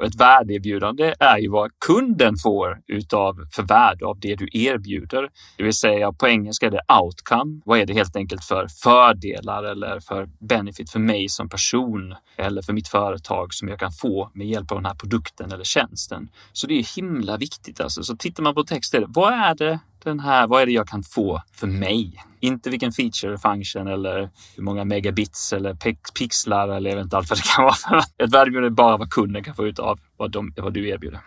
Och ett värdeerbjudande är ju vad kunden får utav för värde av det du erbjuder. Det vill säga på engelska är det outcome. Vad är det helt enkelt för fördelar eller för benefit för mig som person eller för mitt företag som jag kan få med hjälp av den här produkten eller tjänsten. Så det är himla viktigt alltså. Så tittar man på texten, vad är det den här, vad är det jag kan få för mig? Inte vilken feature, function eller hur många megabits eller pixlar eller jag vet inte allt vad det kan vara. Ett värde är bara vad kunden kan få ut av vad, de, vad du erbjuder.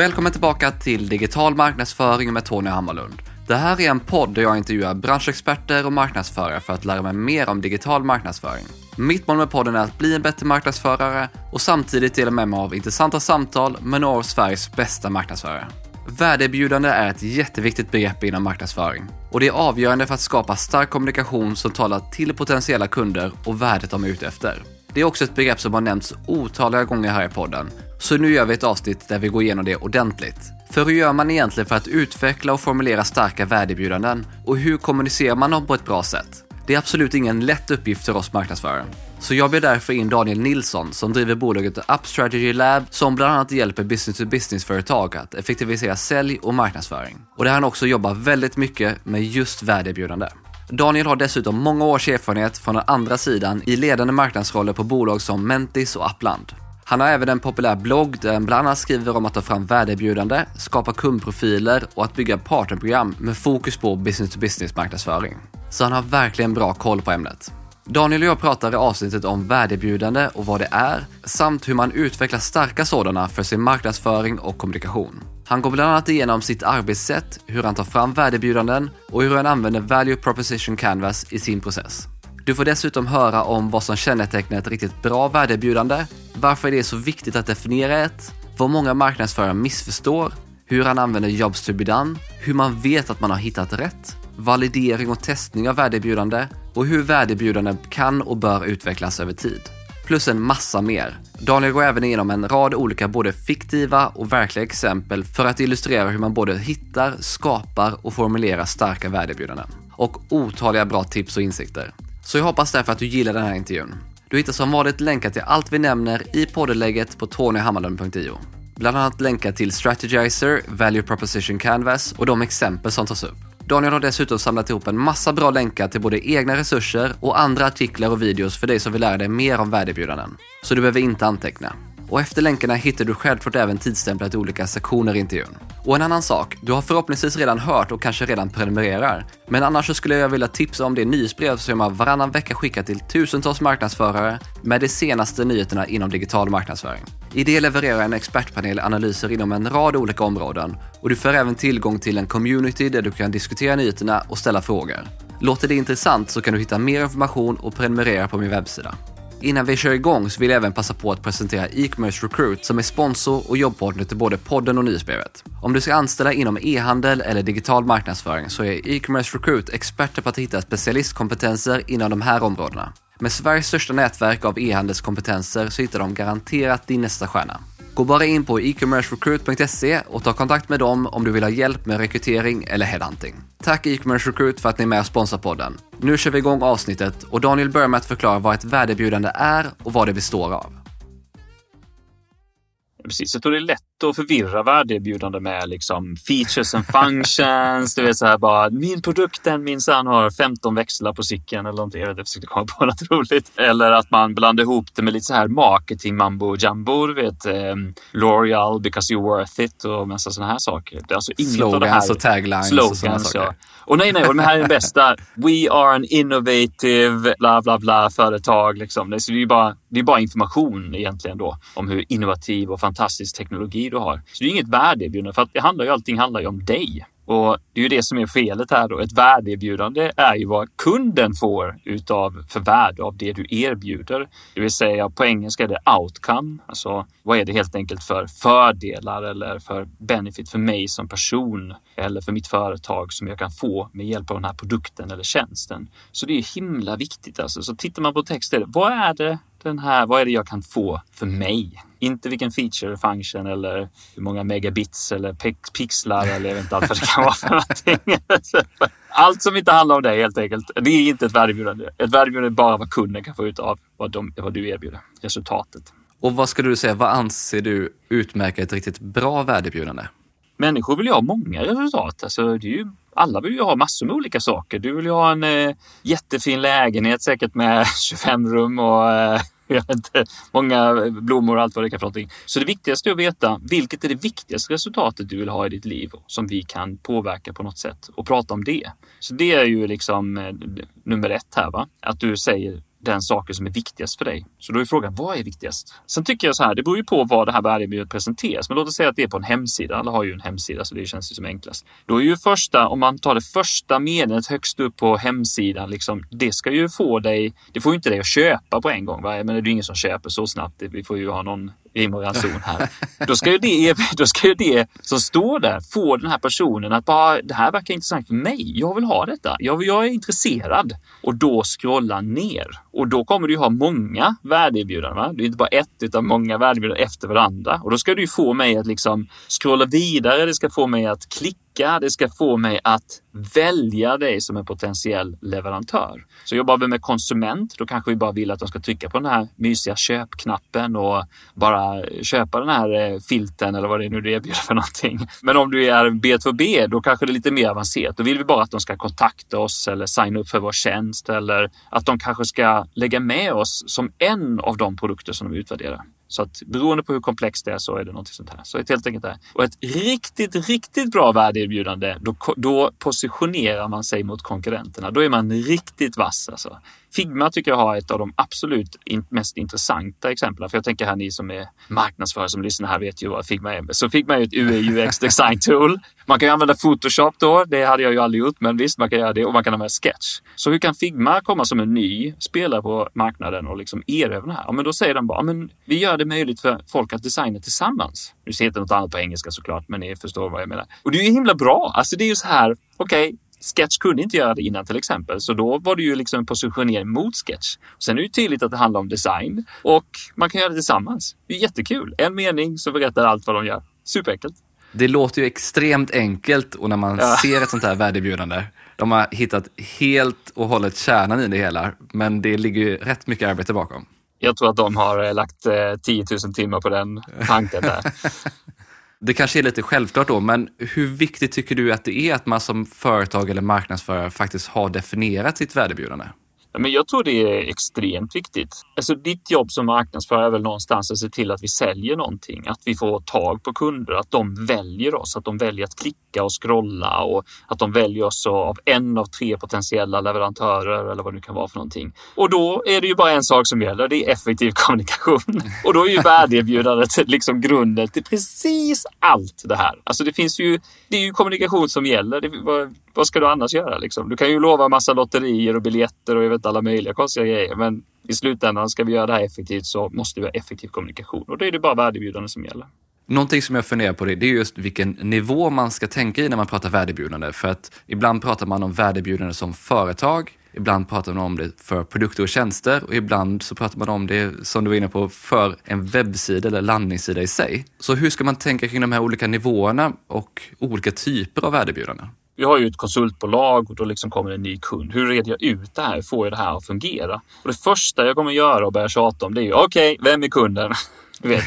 Välkommen tillbaka till Digital marknadsföring med Tony Hammarlund. Det här är en podd där jag intervjuar branschexperter och marknadsförare för att lära mig mer om digital marknadsföring. Mitt mål med podden är att bli en bättre marknadsförare och samtidigt dela med mig av intressanta samtal med några av Sveriges bästa marknadsförare. Värdeerbjudande är ett jätteviktigt begrepp inom marknadsföring och det är avgörande för att skapa stark kommunikation som talar till potentiella kunder och värdet de är ute efter. Det är också ett begrepp som har nämnts otaliga gånger här i podden, så nu gör vi ett avsnitt där vi går igenom det ordentligt. För hur gör man egentligen för att utveckla och formulera starka värdebjudanden? Och hur kommunicerar man dem på ett bra sätt? Det är absolut ingen lätt uppgift för oss marknadsförare. Så jag bjöd därför in Daniel Nilsson som driver bolaget Up Strategy Lab som bland annat hjälper business-to-business-företag att effektivisera sälj och marknadsföring. Och där han också jobbar väldigt mycket med just värdebjudande. Daniel har dessutom många års erfarenhet från den andra sidan i ledande marknadsroller på bolag som Mentis och Upland. Han har även en populär blogg där han bland annat skriver om att ta fram värdeerbjudande, skapa kundprofiler och att bygga partnerprogram med fokus på business-to-business marknadsföring. Så han har verkligen bra koll på ämnet. Daniel och jag pratar i avsnittet om värdeerbjudande och vad det är, samt hur man utvecklar starka sådana för sin marknadsföring och kommunikation. Han går bland annat igenom sitt arbetssätt, hur han tar fram värdebjudanden och hur han använder Value Proposition Canvas i sin process. Du får dessutom höra om vad som kännetecknar ett riktigt bra värdebjudande, varför det är så viktigt att definiera ett, vad många marknadsförare missförstår, hur han använder Jobs to be done, hur man vet att man har hittat rätt, validering och testning av värdebjudande och hur värdebjudande kan och bör utvecklas över tid plus en massa mer. Daniel går även igenom en rad olika både fiktiva och verkliga exempel för att illustrera hur man både hittar, skapar och formulerar starka värdebjudanden. Och otaliga bra tips och insikter. Så jag hoppas därför att du gillar den här intervjun. Du hittar som vanligt länkar till allt vi nämner i poddenlägget på tonyhammarlund.io. Bland annat länkar till Strategizer, Value Proposition Canvas och de exempel som tas upp. Daniel har dessutom samlat ihop en massa bra länkar till både egna resurser och andra artiklar och videos för dig som vill lära dig mer om värdebjudanden. Så du behöver inte anteckna. Och efter länkarna hittar du självklart även tidstämplat i olika sektioner i intervjun. Och en annan sak, du har förhoppningsvis redan hört och kanske redan prenumererar. Men annars så skulle jag vilja tipsa om det nyhetsbrev som jag varannan vecka skickar till tusentals marknadsförare med de senaste nyheterna inom digital marknadsföring. I det levererar en expertpanel analyser inom en rad olika områden och du får även tillgång till en community där du kan diskutera nyheterna och ställa frågor. Låter det intressant så kan du hitta mer information och prenumerera på min webbsida. Innan vi kör igång så vill jag även passa på att presentera e-commerce recruit som är sponsor och jobbpartner till både podden och nyhetsbrevet. Om du ska anställa inom e-handel eller digital marknadsföring så är e-commerce recruit experter på att hitta specialistkompetenser inom de här områdena. Med Sveriges största nätverk av e-handelskompetenser så hittar de garanterat din nästa stjärna. Gå bara in på e-commercerecruit.se och ta kontakt med dem om du vill ha hjälp med rekrytering eller headhunting. Tack e-commerce recruit för att ni är med och sponsrar podden. Nu kör vi igång avsnittet och Daniel börjar med att förklara vad ett värdebjudande är och vad det består av. Precis, jag tror det är lätt att förvirra värdeerbjudande med liksom features and functions. Du vet så här bara, min produkt den minsann har 15 växlar på cykeln eller någonting. Jag vet inte, jag försökte komma på något roligt. Eller att man blandar ihop det med lite så här marketing mambo jumbo. Du vet, eh, L'Oreal because you're worth it och massa sådana här saker. Det är alltså inget slogans av det här. och taglines slogans, och sådana saker. Ja. Och nej, nej, och det här är det bästa. We are an innovative bla bla bla företag. Liksom. Det är ju bara, det är bara information egentligen då om hur innovativ och fantastisk teknologi du har. Så det är inget värdeerbjudande för att det handlar ju, allting handlar ju om dig Och det är ju det som är felet här då. Ett värdeerbjudande är ju vad kunden får utav för värde av det du erbjuder. Det vill säga på engelska är det outcome. Alltså vad är det helt enkelt för fördelar eller för benefit för mig som person eller för mitt företag som jag kan få med hjälp av den här produkten eller tjänsten. Så det är himla viktigt alltså. Så tittar man på texten, vad är det den här, vad är det jag kan få för mig? Inte vilken feature, function eller hur många megabits eller pixlar eller jag vet inte allt vad det kan vara för någonting. Allt som inte handlar om det helt enkelt. Det är inte ett värdeerbjudande. Ett värdeerbjudande är bara vad kunden kan få ut av vad, de, vad du erbjuder, resultatet. Och vad skulle du säga, vad anser du utmärker ett riktigt bra värdeerbjudande? Människor vill ju ha många resultat. Alltså, det är ju, alla vill ju ha massor med olika saker. Du vill ju ha en eh, jättefin lägenhet säkert med 25 rum och eh, många blommor och allt vad det kan för någonting. Så det viktigaste är att veta vilket är det viktigaste resultatet du vill ha i ditt liv som vi kan påverka på något sätt och prata om det. Så det är ju liksom eh, nummer ett här, va? att du säger den saken som är viktigast för dig. Så då är frågan, vad är viktigast? Sen tycker jag så här, det beror ju på vad det här värdeerbjudandet presenteras. Men låt oss säga att det är på en hemsida. Alla har ju en hemsida, så det känns ju som enklast. Då är ju första, om man tar det första meddelandet högst upp på hemsidan, liksom, det ska ju få dig, det får ju inte dig att köpa på en gång. Va? Men det är ju ingen som köper så snabbt. Vi får ju ha någon rim och ranson här. Då ska, ju det, då ska ju det som står där få den här personen att bara, det här verkar intressant för mig. Jag vill ha detta. Jag, jag är intresserad. Och då scrolla ner. Och då kommer du ju ha många värdeerbjudanden. Va? Det är inte bara ett utan många värdeerbjudanden efter varandra. Och då ska du ju få mig att liksom scrolla vidare. Det ska få mig att klicka. Det ska få mig att välja dig som en potentiell leverantör. Så jobbar vi med konsument, då kanske vi bara vill att de ska trycka på den här mysiga köpknappen och bara köpa den här eh, filten eller vad det är nu du erbjuder för någonting. Men om du är B2B, då kanske det är lite mer avancerat. Då vill vi bara att de ska kontakta oss eller signa upp för vår tjänst eller att de kanske ska lägga med oss som en av de produkter som de utvärderar. Så att beroende på hur komplext det är så är det någonting sånt här. Så helt enkelt det Och ett riktigt, riktigt bra värdeerbjudande, då, då positionerar man sig mot konkurrenterna. Då är man riktigt vass alltså. Figma tycker jag har ett av de absolut mest intressanta exemplen. För jag tänker här ni som är marknadsförare som lyssnar här vet ju vad Figma är. Så Figma är ett UI UX design tool. Man kan ju använda Photoshop då. Det hade jag ju aldrig gjort, men visst, man kan göra det och man kan använda Sketch. Så hur kan Figma komma som en ny spelare på marknaden och liksom erövra det här? Ja, men då säger de bara, men vi gör det möjligt för folk att designa tillsammans. Nu ser inte något annat på engelska såklart, men ni förstår vad jag menar. Och det är ju himla bra. Alltså det är ju så här, okej, okay, Sketch kunde inte göra det innan till exempel, så då var det ju liksom en positionering mot Sketch. Sen är det ju tydligt att det handlar om design och man kan göra det tillsammans. Det är jättekul. En mening som berättar allt vad de gör. Superenkelt. Det låter ju extremt enkelt och när man ja. ser ett sånt här värdebjudande, de har hittat helt och hållet kärnan i det hela, men det ligger ju rätt mycket arbete bakom. Jag tror att de har eh, lagt 10 eh, 000 timmar på den tanken där. Det kanske är lite självklart då, men hur viktigt tycker du att det är att man som företag eller marknadsförare faktiskt har definierat sitt värdebjudande? Men jag tror det är extremt viktigt. Alltså ditt jobb som marknadsförare är väl någonstans att se till att vi säljer någonting, att vi får tag på kunder, att de väljer oss, att de väljer att klicka och scrolla och att de väljer oss av en av tre potentiella leverantörer eller vad det kan vara för någonting. Och då är det ju bara en sak som gäller, det är effektiv kommunikation. Och då är ju värdeerbjudandet liksom grunden till precis allt det här. Alltså det finns ju, det är ju kommunikation som gäller. Det, vad, vad ska du annars göra liksom? Du kan ju lova massa lotterier och biljetter och jag vet alla möjliga konstiga grejer. Men i slutändan ska vi göra det här effektivt så måste vi ha effektiv kommunikation och då är det bara värdebjudande som gäller. Någonting som jag funderar på det, det är just vilken nivå man ska tänka i när man pratar värdebjudande. För att ibland pratar man om värdebjudande som företag, ibland pratar man om det för produkter och tjänster och ibland så pratar man om det, som du var inne på, för en webbsida eller landningssida i sig. Så hur ska man tänka kring de här olika nivåerna och olika typer av erbjudanden? vi har ju ett konsultbolag och då liksom kommer en ny kund. Hur reder jag ut det här? Hur får jag det här att fungera? Och det första jag kommer göra och börja tjata om det är ju, okej, okay, vem är kunden? Du vet,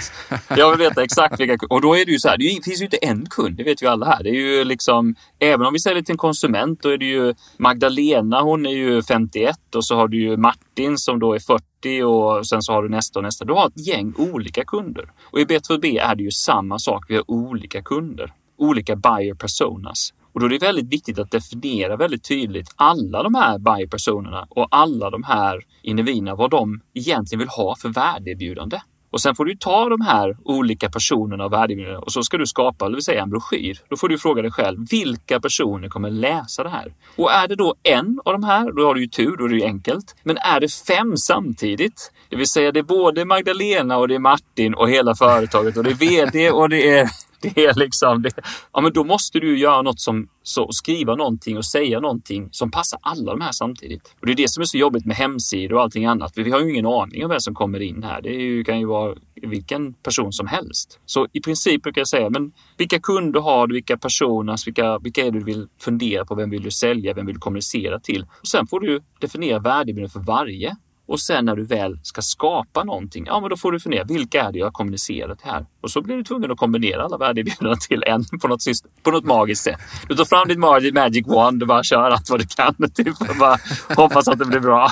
jag vill veta exakt vilka Och då är det ju så här, det finns ju inte en kund, det vet ju alla här. Det är ju liksom, även om vi säljer till en konsument, då är det ju Magdalena, hon är ju 51 och så har du ju Martin som då är 40 och sen så har du nästa och nästa. Du har ett gäng olika kunder. Och i B2B är det ju samma sak, vi har olika kunder. Olika buyer personas. Och då är det väldigt viktigt att definiera väldigt tydligt alla de här buyer-personerna och alla de här individerna vad de egentligen vill ha för värdeerbjudande. Och sen får du ta de här olika personerna och värdegrunden och så ska du skapa, det vill säga en broschyr. Då får du fråga dig själv, vilka personer kommer läsa det här? Och är det då en av de här, då har du ju tur, då är det ju enkelt. Men är det fem samtidigt, det vill säga det är både Magdalena och det är Martin och hela företaget och det är VD och det är det är liksom, det, ja men då måste du göra något som, så, skriva någonting och säga någonting som passar alla de här samtidigt. Och det är det som är så jobbigt med hemsidor och allting annat. Vi har ju ingen aning om vem som kommer in här. Det ju, kan ju vara vilken person som helst. Så i princip brukar jag säga, men vilka kunder har du? Vilka personer? Vilka, vilka är det du vill fundera på? Vem vill du sälja? Vem vill du kommunicera till? Och sen får du definiera värdebilden för varje. Och sen när du väl ska skapa någonting, ja men då får du fundera, vilka är det jag kommunicerar till här? Och så blir du tvungen att kombinera alla värdeerbjudanden till en på något, på något magiskt sätt. Du tar fram ditt magic wand och bara kör allt vad du kan. Typ, och bara hoppas att det blir bra.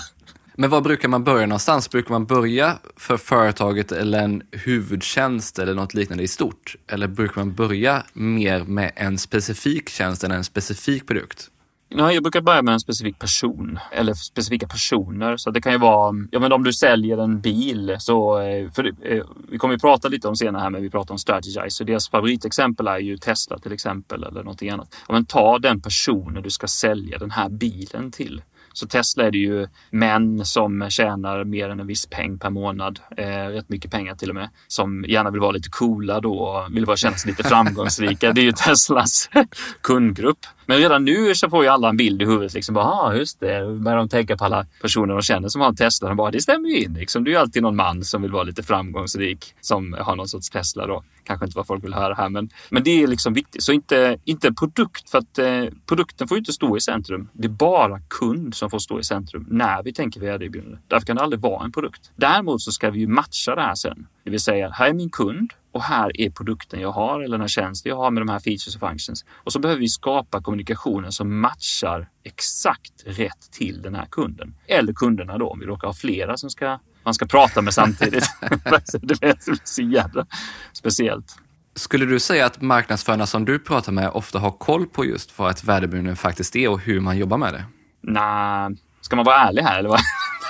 Men var brukar man börja någonstans? Brukar man börja för företaget eller en huvudtjänst eller något liknande i stort? Eller brukar man börja mer med en specifik tjänst än en specifik produkt? Ja, jag brukar börja med en specifik person eller specifika personer. Så det kan ju vara, ja men om du säljer en bil så, eh, för eh, vi kommer ju prata lite om senare här, men vi pratar om Strategize. Så deras favoritexempel är ju Tesla till exempel eller någonting annat. Ja, men ta den personen du ska sälja den här bilen till. Så Tesla är det ju män som tjänar mer än en viss peng per månad, eh, rätt mycket pengar till och med, som gärna vill vara lite coola då och vill vara känna sig lite framgångsrika. Det är ju Teslas kundgrupp. Men redan nu så får ju alla en bild i huvudet. Liksom, bara, ah, just det. Börjar de tänka på alla personer de känner som har en Tesla. De bara, det stämmer ju in. Liksom. Det är ju alltid någon man som vill vara lite framgångsrik som har någon sorts Tesla då. Kanske inte vad folk vill höra här, men, men det är liksom viktigt. Så inte, inte produkt, för att eh, produkten får ju inte stå i centrum. Det är bara kund som får stå i centrum när vi tänker värdeerbjudande. Därför kan det aldrig vara en produkt. Däremot så ska vi ju matcha det här sen. Det vill säga, här är min kund och här är produkten jag har eller den här tjänsten jag har med de här features och functions. Och så behöver vi skapa kommunikationen som matchar exakt rätt till den här kunden. Eller kunderna då, om vi råkar ha flera som ska, man ska prata med samtidigt. det är så jävla speciellt. Skulle du säga att marknadsförarna som du pratar med ofta har koll på just vad ett värdebunden faktiskt är och hur man jobbar med det? Nej, ska man vara ärlig här eller vad?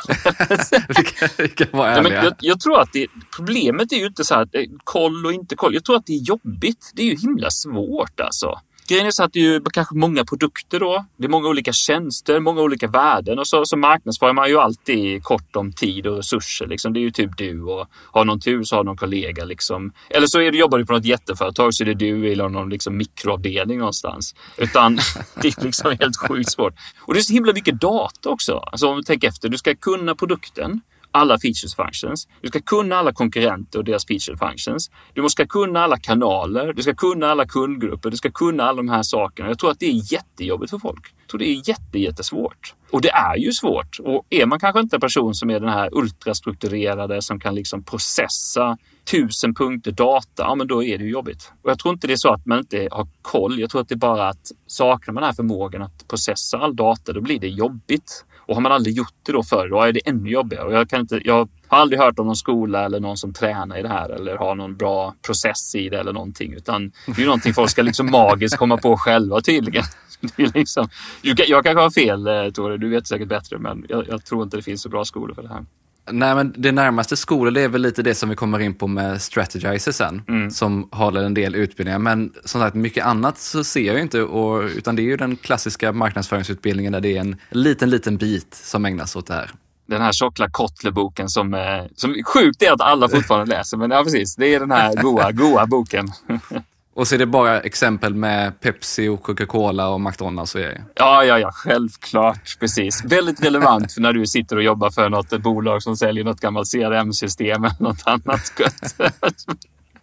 vi, kan, vi kan vara ärliga. Ja, jag, jag, tror att det, problemet är ju inte så här eh, koll och inte koll. Jag tror att det är jobbigt. Det är ju himla svårt alltså. Grejen är så att det är ju kanske många produkter då. Det är många olika tjänster, många olika värden och så, så marknadsför man ju alltid kort om tid och resurser. Liksom. Det är ju typ du och har någon tur så har någon kollega. Liksom. Eller så är du, jobbar du på något jätteföretag så är det du eller någon liksom, mikroavdelning någonstans. Utan det är liksom helt sjukt svårt. Och det är så himla mycket data också. Alltså om du tänker efter, du ska kunna produkten alla features functions. Du ska kunna alla konkurrenter och deras feature functions. Du ska kunna alla kanaler. Du ska kunna alla kundgrupper. Du ska kunna alla de här sakerna. Jag tror att det är jättejobbigt för folk. Jag tror det är jätte, jättesvårt. Och det är ju svårt. Och är man kanske inte en person som är den här ultrastrukturerade som kan liksom processa tusen punkter data, ja men då är det ju jobbigt. Och jag tror inte det är så att man inte har koll. Jag tror att det är bara att saknar man den här förmågan att processa all data, då blir det jobbigt. Och har man aldrig gjort det då förr, då är det ännu jobbigare. Och jag, kan inte, jag har aldrig hört om någon skola eller någon som tränar i det här eller har någon bra process i det eller någonting. Utan det är ju någonting folk ska liksom magiskt komma på själva tydligen. Det är liksom, jag kanske har fel eh, Tore, du vet säkert bättre, men jag, jag tror inte det finns så bra skolor för det här. Nej, men det närmaste skolor det är väl lite det som vi kommer in på med Strategizer sen, mm. som håller en del utbildningar. Men som sagt, mycket annat så ser jag inte, och, utan det är ju den klassiska marknadsföringsutbildningen där det är en liten, liten bit som ägnas åt det här. Den här tjockla Kotler-boken som, som sjukt är att alla fortfarande läser, men ja precis, det är den här goa, goa boken. Och så är det bara exempel med Pepsi och Coca-Cola och McDonalds och grejer. Ja, ja, ja, självklart. Precis. Väldigt relevant för när du sitter och jobbar för något bolag som säljer något gammalt CRM-system eller något annat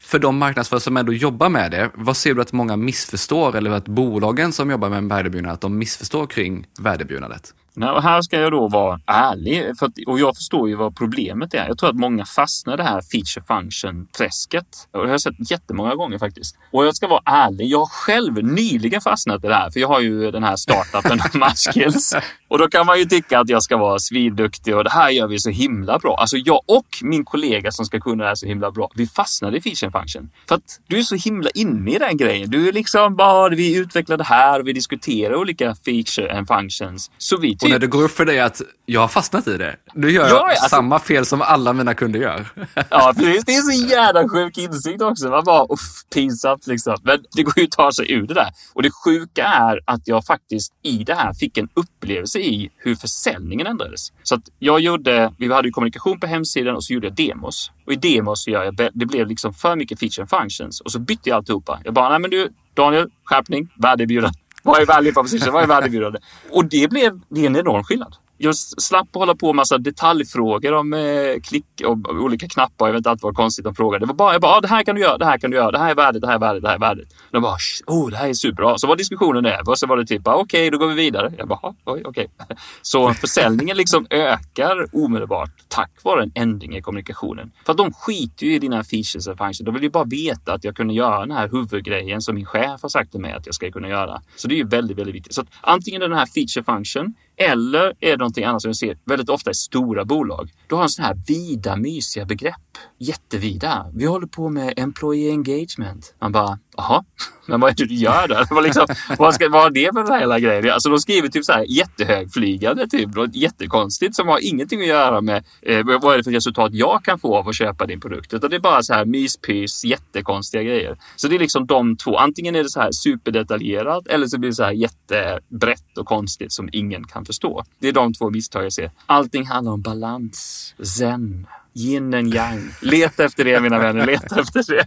för de marknadsförare som ändå jobbar med det, vad ser du att många missförstår eller att bolagen som jobbar med värdebjudande, att de missförstår kring värdebjudandet? Nej, och här ska jag då vara ärlig för att, och jag förstår ju vad problemet är. Jag tror att många fastnar i det här feature function-träsket. Det har jag sett jättemånga gånger faktiskt. Och jag ska vara ärlig, jag har själv nyligen fastnat i det här, för jag har ju den här startupen Matchskills. Och då kan man ju tycka att jag ska vara svinduktig och det här gör vi så himla bra. Alltså jag och min kollega som ska kunna det här så himla bra, vi fastnade i feature function. För att du är så himla inne i den grejen. Du är liksom bara, vi utvecklar det här och vi diskuterar olika feature and functions. Så vi och när det går upp för dig att jag har fastnat i det, Du gör Ja, alltså- samma fel som alla mina kunder gör. Ja, precis. Det är så jävla sjuk insikt också. Man bara, uff, pinsamt liksom. Men det går ju att ta sig ur det där. Och det sjuka är att jag faktiskt i det här fick en upplevelse i hur försäljningen ändrades. Så att jag gjorde, vi hade ju kommunikation på hemsidan och så gjorde jag demos. Och i demos så gör jag, det blev liksom för mycket feature and functions. Och så bytte jag alltihopa. Jag bara, nej men du Daniel, skärpning, värdeerbjudande. Vad är value proposition? Vad är värdeerbjudande? Och det blev, det är en enorm skillnad. Jag slapp hålla på med massa detaljfrågor om eh, klick och olika knappar. Jag vet inte allt vad konstigt de frågade. Det var bara, jag bara, ah, det här kan du göra, det här kan du göra, det här är värdet, det här är värdet, det här är värdet. De bara, oh, det här är superbra. Så var diskussionen över och så var det typ, okej, okay, då går vi vidare. Jag bara, oj, okej. Okay. Så försäljningen liksom ökar omedelbart tack vare en ändring i kommunikationen. För att de skiter ju i dina features och functions. De vill ju bara veta att jag kunde göra den här huvudgrejen som min chef har sagt till mig att jag ska kunna göra. Så det är ju väldigt, väldigt viktigt. Så att antingen den här feature function eller är det någonting annat som vi ser väldigt ofta i stora bolag. Du har en sån här vida, mysiga begrepp. Jättevida. Vi håller på med employee engagement. Man bara, jaha, men vad är det du gör där? Vad, liksom, vad, ska, vad är det för den här hela grejen? Alltså de skriver typ så här jättehögflygande, typ, något jättekonstigt som har ingenting att göra med eh, vad är det för resultat jag kan få av att köpa din produkt. Utan det är bara så här myspys, jättekonstiga grejer. Så det är liksom de två. Antingen är det så här superdetaljerat eller så blir det så här jättebrett och konstigt som ingen kan förstå. Det är de två misstag jag ser. Allting handlar om balans, zen, yin and yang. Leta efter det mina vänner, leta efter det.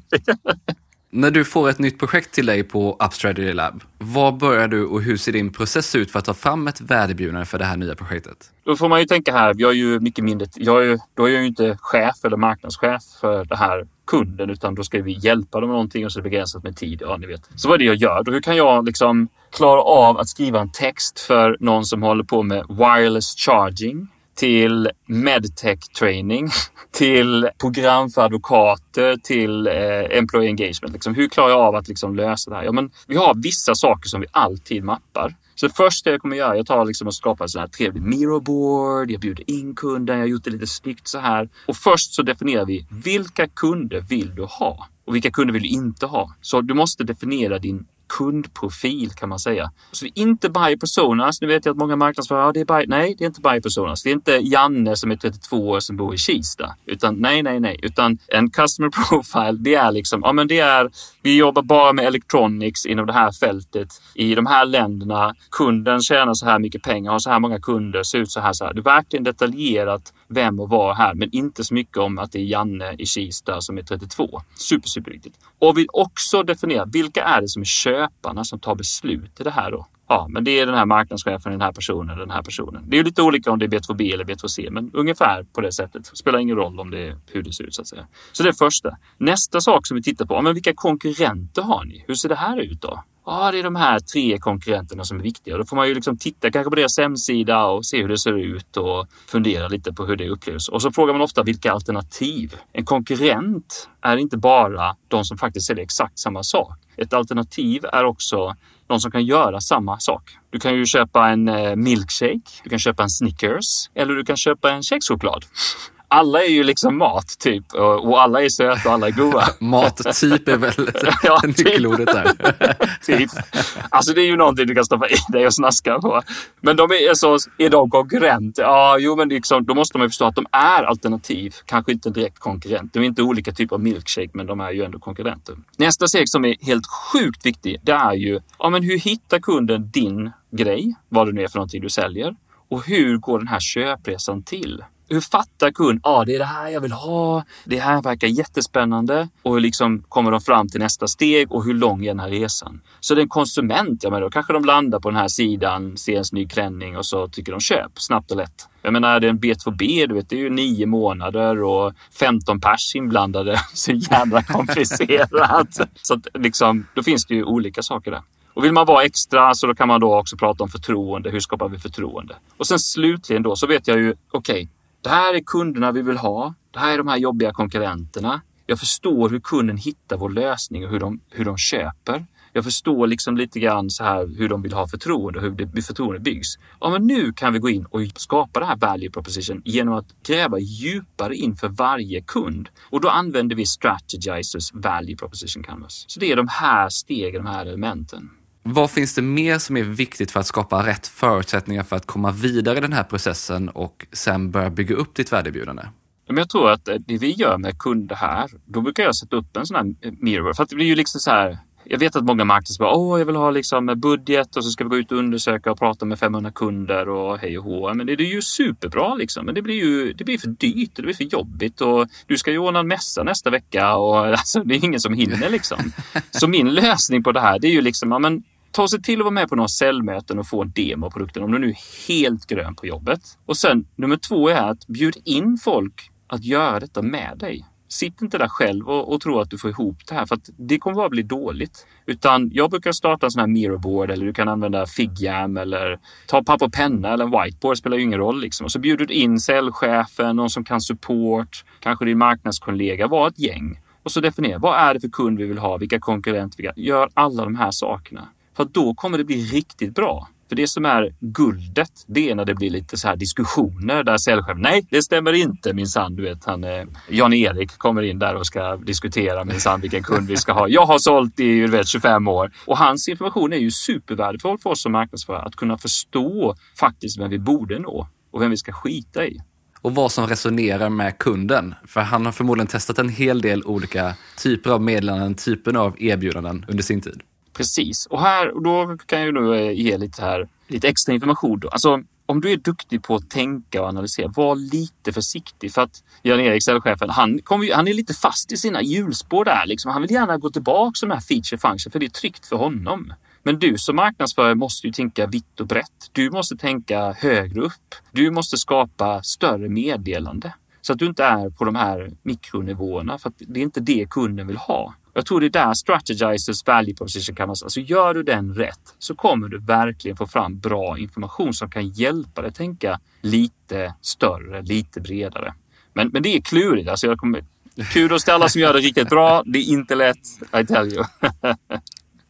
När du får ett nytt projekt till dig på Upstrategy Lab, vad börjar du och hur ser din process ut för att ta fram ett värdebjudande för det här nya projektet? Då får man ju tänka här, jag är ju mycket mindre, jag är, ju, då är jag ju inte chef eller marknadschef för det här kunden utan då ska vi hjälpa dem med någonting och så är det begränsat med tid. Ja, ni vet. Så vad är det jag gör? Då hur kan jag liksom klara av att skriva en text för någon som håller på med wireless charging till medtech training, till program för advokater, till eh, employee engagement. Liksom, hur klarar jag av att liksom lösa det här? Ja, men vi har vissa saker som vi alltid mappar. Så det första jag kommer göra, jag tar liksom och skapar en sån här trevlig Miroboard, jag bjuder in kunden, jag har gjort det lite snyggt så här. Och först så definierar vi vilka kunder vill du ha? Och vilka kunder vill du inte ha? Så du måste definiera din kundprofil kan man säga. Så det är inte buy personas. Nu vet jag att många marknadsförare, ja, det är buy. Nej, det är inte buy personas. Det är inte Janne som är 32 år som bor i Kista. Utan nej, nej, nej. Utan en customer profile, det är liksom, ja men det är, vi jobbar bara med electronics inom det här fältet i de här länderna. Kunden tjänar så här mycket pengar, har så här många kunder, ser ut så här, så här. Det är verkligen detaljerat vem och var här, men inte så mycket om att det är Janne i Kista som är 32. Super, superviktigt. Och vi också definiera vilka är det som är köparna som tar beslut i det här då? Ja, men det är den här marknadschefen, den här personen, den här personen. Det är lite olika om det är B2B eller B2C, men ungefär på det sättet. Det spelar ingen roll om det är hur det ser ut så att säga. Så det är första. Nästa sak som vi tittar på, men vilka konkurrenter har ni? Hur ser det här ut då? Ja, det är de här tre konkurrenterna som är viktiga. Då får man ju liksom titta kanske på deras hemsida och se hur det ser ut och fundera lite på hur det upplevs. Och så frågar man ofta vilka alternativ. En konkurrent är inte bara de som faktiskt säljer exakt samma sak. Ett alternativ är också de som kan göra samma sak. Du kan ju köpa en eh, milkshake, du kan köpa en Snickers eller du kan köpa en kexchoklad alla är ju liksom mat typ och alla är söta och alla är goda. Mattyp är väl ja, typ. nyckelordet där. typ. Alltså det är ju någonting du kan stoppa i dig och snaska på. Men de är, så, är de konkurrenter? Ja, jo men liksom, då måste man ju förstå att de är alternativ. Kanske inte direkt konkurrent. De är inte olika typer av milkshake men de är ju ändå konkurrenter. Nästa steg som är helt sjukt viktig det är ju ja, men hur hittar kunden din grej? Vad det nu är för någonting du säljer. Och hur går den här köpresan till? Hur fattar kund? Ja, ah, det är det här jag vill ha. Det här verkar jättespännande. Och hur liksom kommer de fram till nästa steg och hur lång är den här resan? Så det är en konsument, ja men då kanske de landar på den här sidan, ser en snygg klänning och så tycker de köp snabbt och lätt. Jag menar, det är en B2B, du vet, det är ju nio månader och 15 pers inblandade. Så jävla komplicerat. så att, liksom, då finns det ju olika saker där. Och vill man vara extra så då kan man då också prata om förtroende. Hur skapar vi förtroende? Och sen slutligen då så vet jag ju, okej, okay, det här är kunderna vi vill ha. Det här är de här jobbiga konkurrenterna. Jag förstår hur kunden hittar vår lösning och hur de, hur de köper. Jag förstår liksom lite grann så här hur de vill ha förtroende och hur det, förtroende byggs. Ja, men nu kan vi gå in och skapa det här value proposition genom att gräva djupare in för varje kund. Och då använder vi Strategizers value proposition canvas. Så det är de här stegen, de här elementen. Vad finns det mer som är viktigt för att skapa rätt förutsättningar för att komma vidare i den här processen och sen börja bygga upp ditt värdeerbjudande? Jag tror att det vi gör med kunder här, då brukar jag sätta upp en sån här mirror. För att det blir ju liksom så här, jag vet att många marknadsförare, åh, jag vill ha liksom budget och så ska vi gå ut och undersöka och prata med 500 kunder och hej och hå. Men det är ju superbra liksom. Men det blir ju det blir för dyrt och det blir för jobbigt och du ska ju ordna en mässa nästa vecka och alltså, det är ingen som hinner liksom. Så min lösning på det här, det är ju liksom, ja, men ta sig till att vara med på några säljmöten och få en demo av produkten om du nu är helt grön på jobbet. Och sen nummer två är att bjud in folk att göra detta med dig. Sitt inte där själv och, och tro att du får ihop det här för att det kommer bara bli dåligt. Utan jag brukar starta en sån här mirrorboard eller du kan använda Figjam eller ta papper och penna eller en whiteboard spelar ju ingen roll liksom. Och så bjuder du in säljchefen, någon som kan support, kanske din marknadskollega, var ett gäng. Och så definiera vad är det för kund vi vill ha, vilka konkurrenter vi har. Gör alla de här sakerna. För då kommer det bli riktigt bra. För det som är guldet, det är när det blir lite så här diskussioner där säljchefen, nej, det stämmer inte minsann. Du vet, han, eh, Jan-Erik kommer in där och ska diskutera minsann vilken kund vi ska ha. Jag har sålt i du vet, 25 år och hans information är ju supervärdefull för oss som marknadsförare att kunna förstå faktiskt vem vi borde nå och vem vi ska skita i och vad som resonerar med kunden. För han har förmodligen testat en hel del olika typer av meddelanden, typen av erbjudanden under sin tid. Precis, och här och då kan jag nu eh, ge lite, här, lite extra information. Då. Alltså, om du är duktig på att tänka och analysera, var lite försiktig. För att Jan-Erik, säljchefen, han, han är lite fast i sina hjulspår där. Liksom. Han vill gärna gå tillbaka till de här feature function för det är tryggt för honom. Men du som marknadsförare måste ju tänka vitt och brett. Du måste tänka högre upp. Du måste skapa större meddelande. Så att du inte är på de här mikronivåerna för att det är inte det kunden vill ha. Jag tror det är där strategizers value proposition kan vara. Alltså gör du den rätt så kommer du verkligen få fram bra information som kan hjälpa dig tänka lite större, lite bredare. Men, men det är klurigt. Alltså jag kommer, kudos till alla som gör det riktigt bra. Det är inte lätt, I tell you.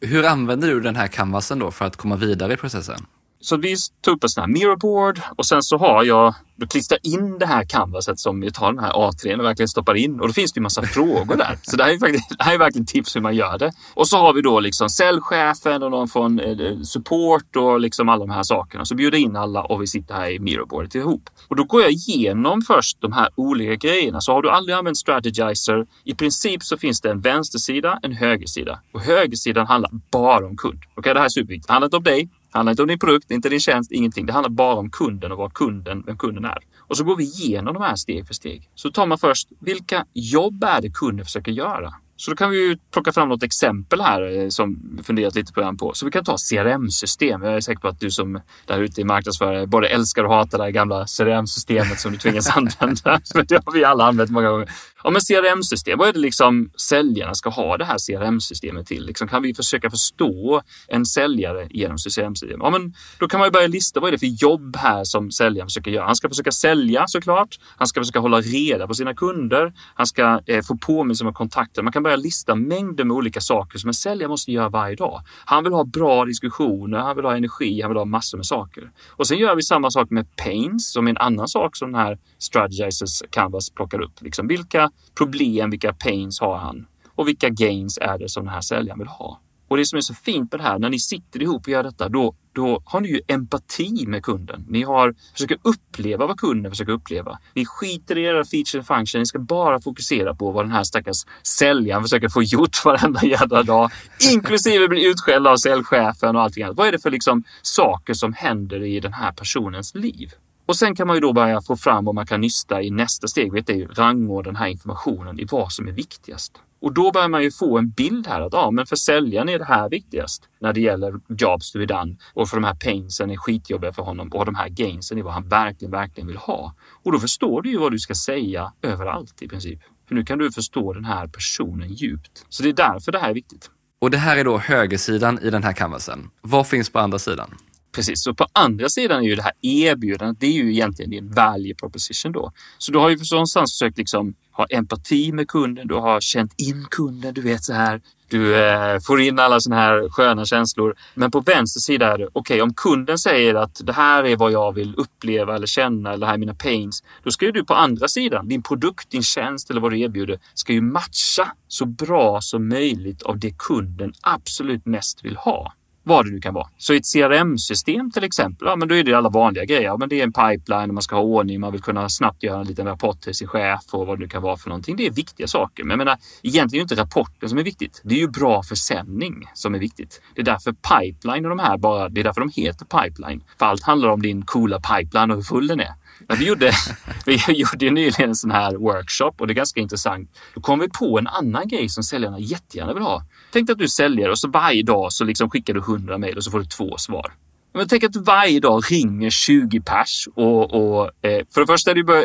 Hur använder du den här canvasen då för att komma vidare i processen? Så vi tog upp en sån här mirrorboard och sen så har jag du klistrar in det här canvaset som vi tar den här A3 och verkligen stoppar in och då finns det ju massa frågor där. Så det här, är faktiskt, det här är verkligen tips hur man gör det. Och så har vi då liksom säljchefen och någon från eh, support och liksom alla de här sakerna. Så bjuder in alla och vi sitter här i mirrorboardet ihop. Och då går jag igenom först de här olika grejerna. Så har du aldrig använt strategizer, i princip så finns det en vänstersida, en högersida. Och högersidan handlar bara om kund. Okej, okay, det här är superviktigt. Det handlar inte om dig, det handlar inte om din produkt, inte din tjänst, ingenting. Det handlar bara om kunden och vad kunden, vem kunden är. Och så går vi igenom de här steg för steg. Så tar man först, vilka jobb är det kunden försöker göra? Så då kan vi ju plocka fram något exempel här eh, som vi funderat lite på. Så vi kan ta CRM-system. Jag är säker på att du som där ute i marknadsförare både älskar och hatar det här gamla CRM-systemet som du tvingas använda. det har vi alla använt många gånger. Ja, men CRM-system, vad är det liksom säljarna ska ha det här CRM-systemet till? Liksom, kan vi försöka förstå en säljare genom CRM-system? Ja, men då kan man ju börja lista vad är det för jobb här som säljaren försöker göra. Han ska försöka sälja såklart. Han ska försöka hålla reda på sina kunder. Han ska eh, få påminnelser med kontakter. Man kan börja lista mängder med olika saker som en säljare måste göra varje dag. Han vill ha bra diskussioner, han vill ha energi, han vill ha massor med saker. Och sen gör vi samma sak med pains som är en annan sak som den här Strategizers Canvas plockar upp. Liksom vilka problem, vilka pains har han? Och vilka gains är det som den här säljaren vill ha? Och det som är så fint med det här, när ni sitter ihop och gör detta, då, då har ni ju empati med kunden. Ni har, försöker uppleva vad kunden försöker uppleva. Ni skiter i era feature and function. Ni ska bara fokusera på vad den här stackars säljaren försöker få gjort varenda jädra dag, inklusive bli utskälld av säljchefen och allting annat. Vad är det för liksom saker som händer i den här personens liv? Och sen kan man ju då börja få fram vad man kan nysta i nästa steg, vet du, rangordna den här informationen i vad som är viktigast. Och då börjar man ju få en bild här att ja, men för säljaren är det här viktigast när det gäller jobs to be done och för de här painsen är skitjobbiga för honom och de här gainsen är vad han verkligen, verkligen vill ha. Och då förstår du ju vad du ska säga överallt i princip. För nu kan du förstå den här personen djupt. Så det är därför det här är viktigt. Och det här är då högersidan i den här canvasen. Vad finns på andra sidan? Precis, så på andra sidan är ju det här erbjudandet, det är ju egentligen din value proposition då. Så du har ju för någonstans försökt liksom ha empati med kunden, du har känt in kunden, du vet så här. Du eh, får in alla såna här sköna känslor. Men på vänster sida är det, okej okay, om kunden säger att det här är vad jag vill uppleva eller känna eller det här är mina pains. Då ska ju du på andra sidan, din produkt, din tjänst eller vad du erbjuder, ska ju matcha så bra som möjligt av det kunden absolut mest vill ha vad det nu kan vara. Så i ett CRM-system till exempel, ja, men då är det alla vanliga grejer. Ja, men det är en pipeline, man ska ha ordning, man vill kunna snabbt göra en liten rapport till sin chef och vad det nu kan vara för någonting. Det är viktiga saker. Men jag menar, egentligen är det inte rapporten som är viktigt. Det är ju bra försäljning som är viktigt. Det är därför pipeline och de här bara, det är därför de heter pipeline. För allt handlar om din coola pipeline och hur full den är. Men vi gjorde, vi gjorde nyligen en sån här workshop och det är ganska intressant. Då kom vi på en annan grej som säljarna jättegärna vill ha. Tänk att du säljer och så varje dag så liksom skickar du 100 mejl och så får du två svar. Men tänk att varje dag ringer 20 pers och, och eh, för det första, du bör,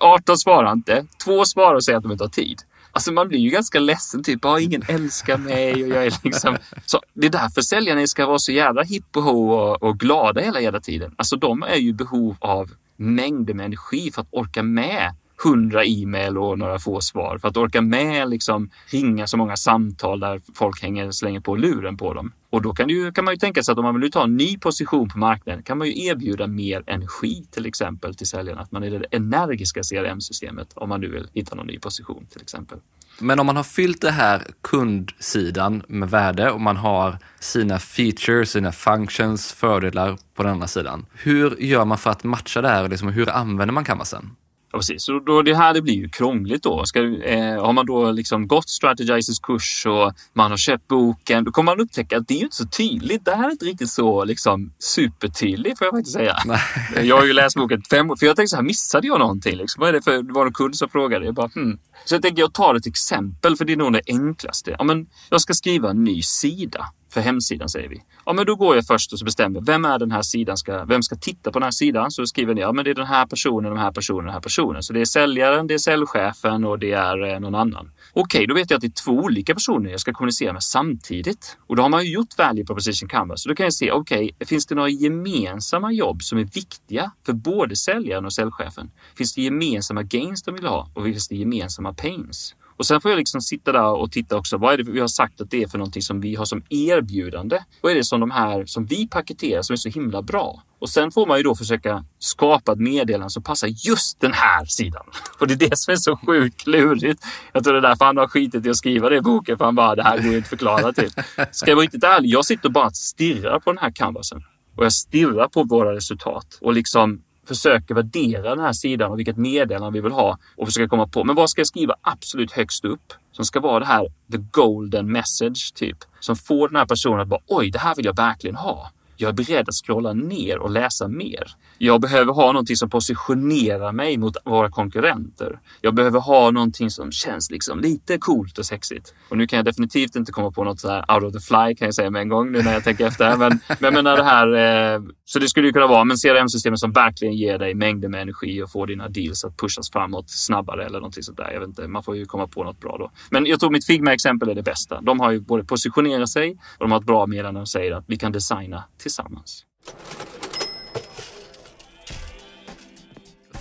18 svarar inte. Två svarar och säger att de inte har tid. Alltså man blir ju ganska ledsen, typ, ah, ingen älskar mig och jag är liksom... Så det är därför säljarna ska vara så jävla hipp och och, och glada hela jävla tiden. Alltså de är ju behov av mängder med energi för att orka med hundra e-mail och några få svar. För att orka med liksom ringa så många samtal där folk hänger slänger på luren på dem. Och då kan, ju, kan man ju tänka sig att om man vill ta en ny position på marknaden kan man ju erbjuda mer energi till exempel till säljarna. Att man är det energiska CRM-systemet om man nu vill hitta någon ny position till exempel. Men om man har fyllt det här kundsidan med värde och man har sina features, sina functions, fördelar på den andra sidan. Hur gör man för att matcha det här och liksom, hur använder man canvasen? Ja, precis. Så då, det här det blir ju krångligt då. Ska, eh, har man då liksom gått Strategizers kurs och man har köpt boken, då kommer man upptäcka att det är inte så tydligt. Det här är inte riktigt så liksom, supertydligt får jag faktiskt säga. Nej. Jag har ju läst boken fem år, för jag tänkte så här, missade jag någonting? Liksom? Vad är det för, det var en kund som frågade. Jag bara, hmm. Så jag tänker jag tar ett exempel, för det är nog det enklaste. Ja, men jag ska skriva en ny sida för hemsidan säger vi. Ja, men då går jag först och så bestämmer vem är den här sidan ska, vem ska titta på den här sidan? Så skriver ni, ja men det är den här personen, den här personen, den här personen. Så det är säljaren, det är säljchefen och det är eh, någon annan. Okej, då vet jag att det är två olika personer jag ska kommunicera med samtidigt. Och då har man ju gjort value proposition canvas. Så då kan jag se, okej, finns det några gemensamma jobb som är viktiga för både säljaren och säljchefen? Finns det gemensamma gains de vill ha och finns det gemensamma pains? Och sen får jag liksom sitta där och titta också. Vad är det vi har sagt att det är för någonting som vi har som erbjudande? Vad är det som de här som vi paketerar som är så himla bra? Och sen får man ju då försöka skapa ett meddelande som passar just den här sidan. Och det är det som är så sjukt klurigt. Jag tror det är därför han har skitit i att skriva det i boken, för han bara, det här går ju inte att förklara till. Ska jag vara riktigt ärlig, jag sitter och bara stirrar på den här canvasen. Och jag stirrar på våra resultat och liksom försöker värdera den här sidan och vilket meddelande vi vill ha och försöka komma på, men vad ska jag skriva absolut högst upp? Som ska vara det här the golden message typ. Som får den här personen att bara oj, det här vill jag verkligen ha. Jag är beredd att scrolla ner och läsa mer. Jag behöver ha någonting som positionerar mig mot våra konkurrenter. Jag behöver ha någonting som känns liksom lite coolt och sexigt. Och nu kan jag definitivt inte komma på något så här out of the fly kan jag säga med en gång nu när jag tänker efter. Men, men jag menar det här, eh, så det skulle ju kunna vara men CRM-systemet som verkligen ger dig mängder med energi och får dina deals att pushas framåt snabbare eller någonting sånt där. Jag vet inte, man får ju komma på något bra då. Men jag tror mitt Figma-exempel är det bästa. De har ju både positionerat sig och de har ett bra meddelande och säger att vi kan designa tillsammans.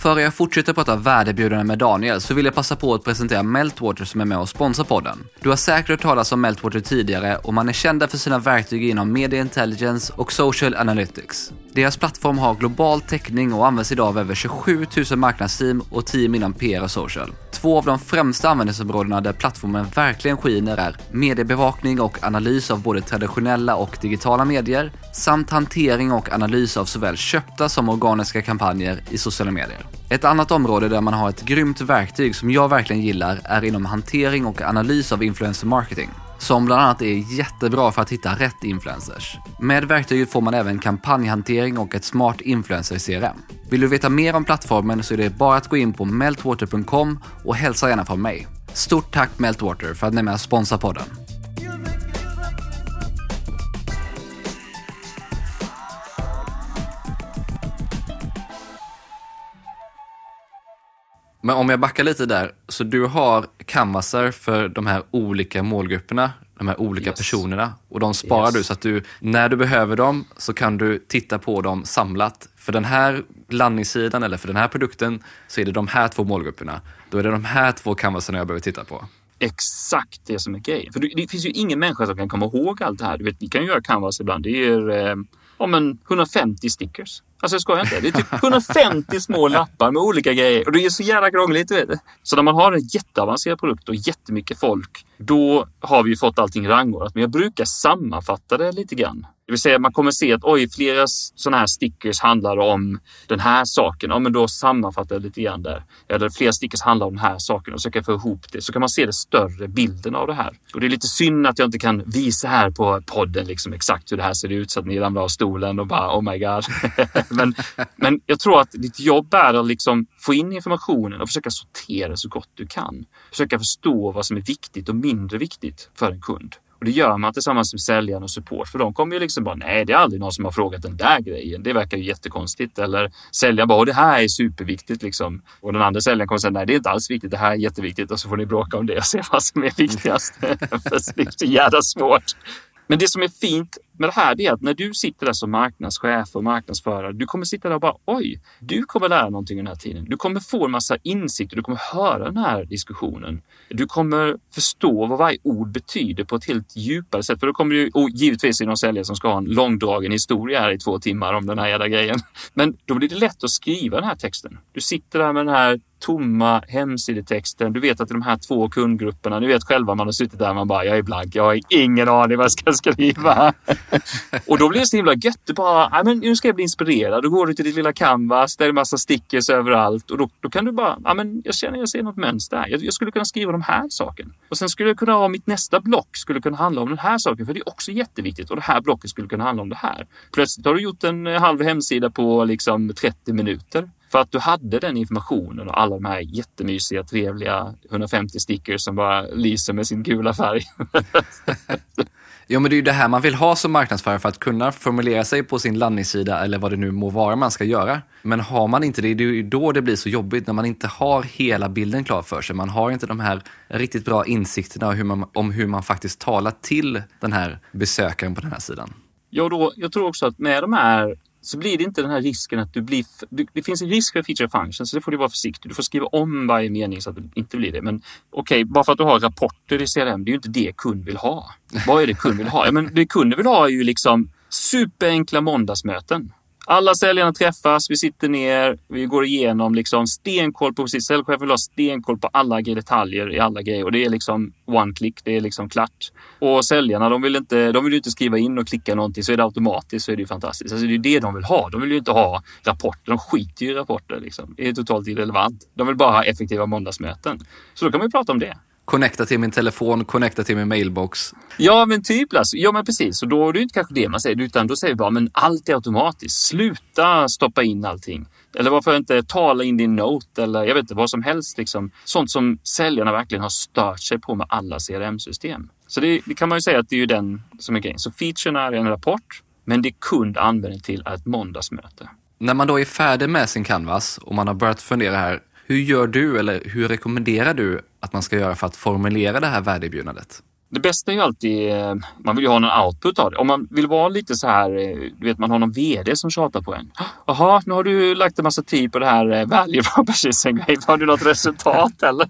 Före jag fortsätter prata värdebjudande med Daniel så vill jag passa på att presentera Meltwater som är med och sponsrar podden. Du har säkert hört talas om Meltwater tidigare och man är kända för sina verktyg inom media intelligence och social analytics. Deras plattform har global täckning och används idag av över 27 000 marknadsteam och team inom PR och social. Två av de främsta användningsområdena där plattformen verkligen skiner är mediebevakning och analys av både traditionella och digitala medier samt hantering och analys av såväl köpta som organiska kampanjer i sociala medier. Ett annat område där man har ett grymt verktyg som jag verkligen gillar är inom hantering och analys av influencer marketing som bland annat är jättebra för att hitta rätt influencers. Med verktyget får man även kampanjhantering och ett smart influencer-CRM. Vill du veta mer om plattformen så är det bara att gå in på meltwater.com och hälsa gärna från mig. Stort tack Meltwater för att ni är med och sponsrar podden. Men om jag backar lite där, så du har canvaser för de här olika målgrupperna, de här olika yes. personerna och de sparar yes. du så att du, när du behöver dem så kan du titta på dem samlat. För den här landningssidan eller för den här produkten så är det de här två målgrupperna. Då är det de här två canvaserna jag behöver titta på exakt det som är grejen. För det finns ju ingen människa som kan komma ihåg allt det här. Du vet, vi kan ju göra canvas ibland. Det är ja, om en 150 stickers. Alltså jag skojar inte. Det är typ 150 små lappar med olika grejer. Och det är så jävla krångligt. Vet du. Så när man har en jätteavancerad produkt och jättemycket folk, då har vi ju fått allting rangordnat. Men jag brukar sammanfatta det lite grann. Det vill säga man kommer se att oj, flera sådana här stickers handlar om den här saken. Ja, men då sammanfattar jag lite grann där. Eller flera stickers handlar om den här saken och försöka få ihop det. Så kan man se den större bilden av det här. Och det är lite synd att jag inte kan visa här på podden liksom exakt hur det här ser ut så att ni ramlar av stolen och bara oh my god. men, men jag tror att ditt jobb är att liksom få in informationen och försöka sortera så gott du kan. Försöka förstå vad som är viktigt och mindre viktigt för en kund. Och det gör man tillsammans med säljaren och support. För de kommer ju liksom bara, nej det är aldrig någon som har frågat den där grejen. Det verkar ju jättekonstigt. Eller säljaren bara, det här är superviktigt liksom. Och den andra säljaren kommer säga, nej det är inte alls viktigt, det här är jätteviktigt. Och så får ni bråka om det och se vad som är viktigast. Det är så jävla svårt. Men det som är fint med det här är att när du sitter där som marknadschef och marknadsförare, du kommer sitta där och bara oj, du kommer lära någonting den här tiden. Du kommer få en massa insikter, du kommer höra den här diskussionen. Du kommer förstå vad varje ord betyder på ett helt djupare sätt. För då kommer du, och givetvis är det någon säljare som ska ha en långdragen historia här i två timmar om den här jävla grejen. Men då blir det lätt att skriva den här texten. Du sitter där med den här tomma hemsidetexten. Du vet att de här två kundgrupperna, ni vet själva man har suttit där och man bara, jag är blank, jag har ingen aning vad jag ska skriva. och då blir det så himla gött. Du bara, men nu ska jag bli inspirerad. Då går du till ditt lilla canvas, där är en massa stickers överallt och då, då kan du bara, ja men jag känner, jag ser något mönster. Jag, jag skulle kunna skriva de här sakerna. Och sen skulle jag kunna ha mitt nästa block skulle kunna handla om den här saken, för det är också jätteviktigt. Och det här blocket skulle kunna handla om det här. Plötsligt har du gjort en halv hemsida på liksom 30 minuter. För att du hade den informationen och alla de här jättemysiga, trevliga 150 stickers som bara lyser med sin gula färg. Jo, men det är ju det här man vill ha som marknadsförare för att kunna formulera sig på sin landningssida eller vad det nu må vara man ska göra. Men har man inte det, det är ju då det blir så jobbigt när man inte har hela bilden klar för sig. Man har inte de här riktigt bra insikterna om hur man, om hur man faktiskt talar till den här besökaren på den här sidan. Ja, då, jag tror också att med de här så blir det inte den här risken att du blir... Det finns en risk för feature function, så det får du vara försiktig. Du får skriva om varje mening så att det inte blir det. Men okej, okay, bara för att du har rapporter i CRM, det är ju inte det kund vill ha. Vad är det kund vill ha? Ja, men det kunden vill ha är ju liksom superenkla måndagsmöten. Alla säljarna träffas, vi sitter ner, vi går igenom liksom stenkoll på, precis, säljchefen vill ha stenkoll på alla detaljer i alla grejer och det är liksom one click, det är liksom klart. Och säljarna, de vill inte, de vill inte skriva in och klicka någonting så är det automatiskt så är det ju fantastiskt. Alltså det är det de vill ha. De vill ju inte ha rapporter, de skiter ju i rapporter liksom. Det är totalt irrelevant. De vill bara ha effektiva måndagsmöten. Så då kan man ju prata om det connecta till min telefon, connecta till min mailbox. Ja, men typ. Alltså. Ja, men precis. Och då är det inte kanske det man säger, utan då säger vi bara, men allt är automatiskt. Sluta stoppa in allting. Eller varför inte tala in din note eller jag vet inte vad som helst. Liksom. Sånt som säljarna verkligen har stört sig på med alla CRM-system. Så det, det, kan man ju säga att det är ju den som är grejen. Så featuren är en rapport, men det kund använder till ett måndagsmöte. När man då är färdig med sin canvas och man har börjat fundera här, hur gör du eller hur rekommenderar du att man ska göra för att formulera det här värdeerbjudandet? Det bästa är ju alltid, eh, man vill ju ha någon output av det. Om man vill vara lite så här, eh, du vet man har någon VD som tjatar på en. Jaha, nu har du lagt en massa tid på det här eh, value proposition Har du något resultat eller?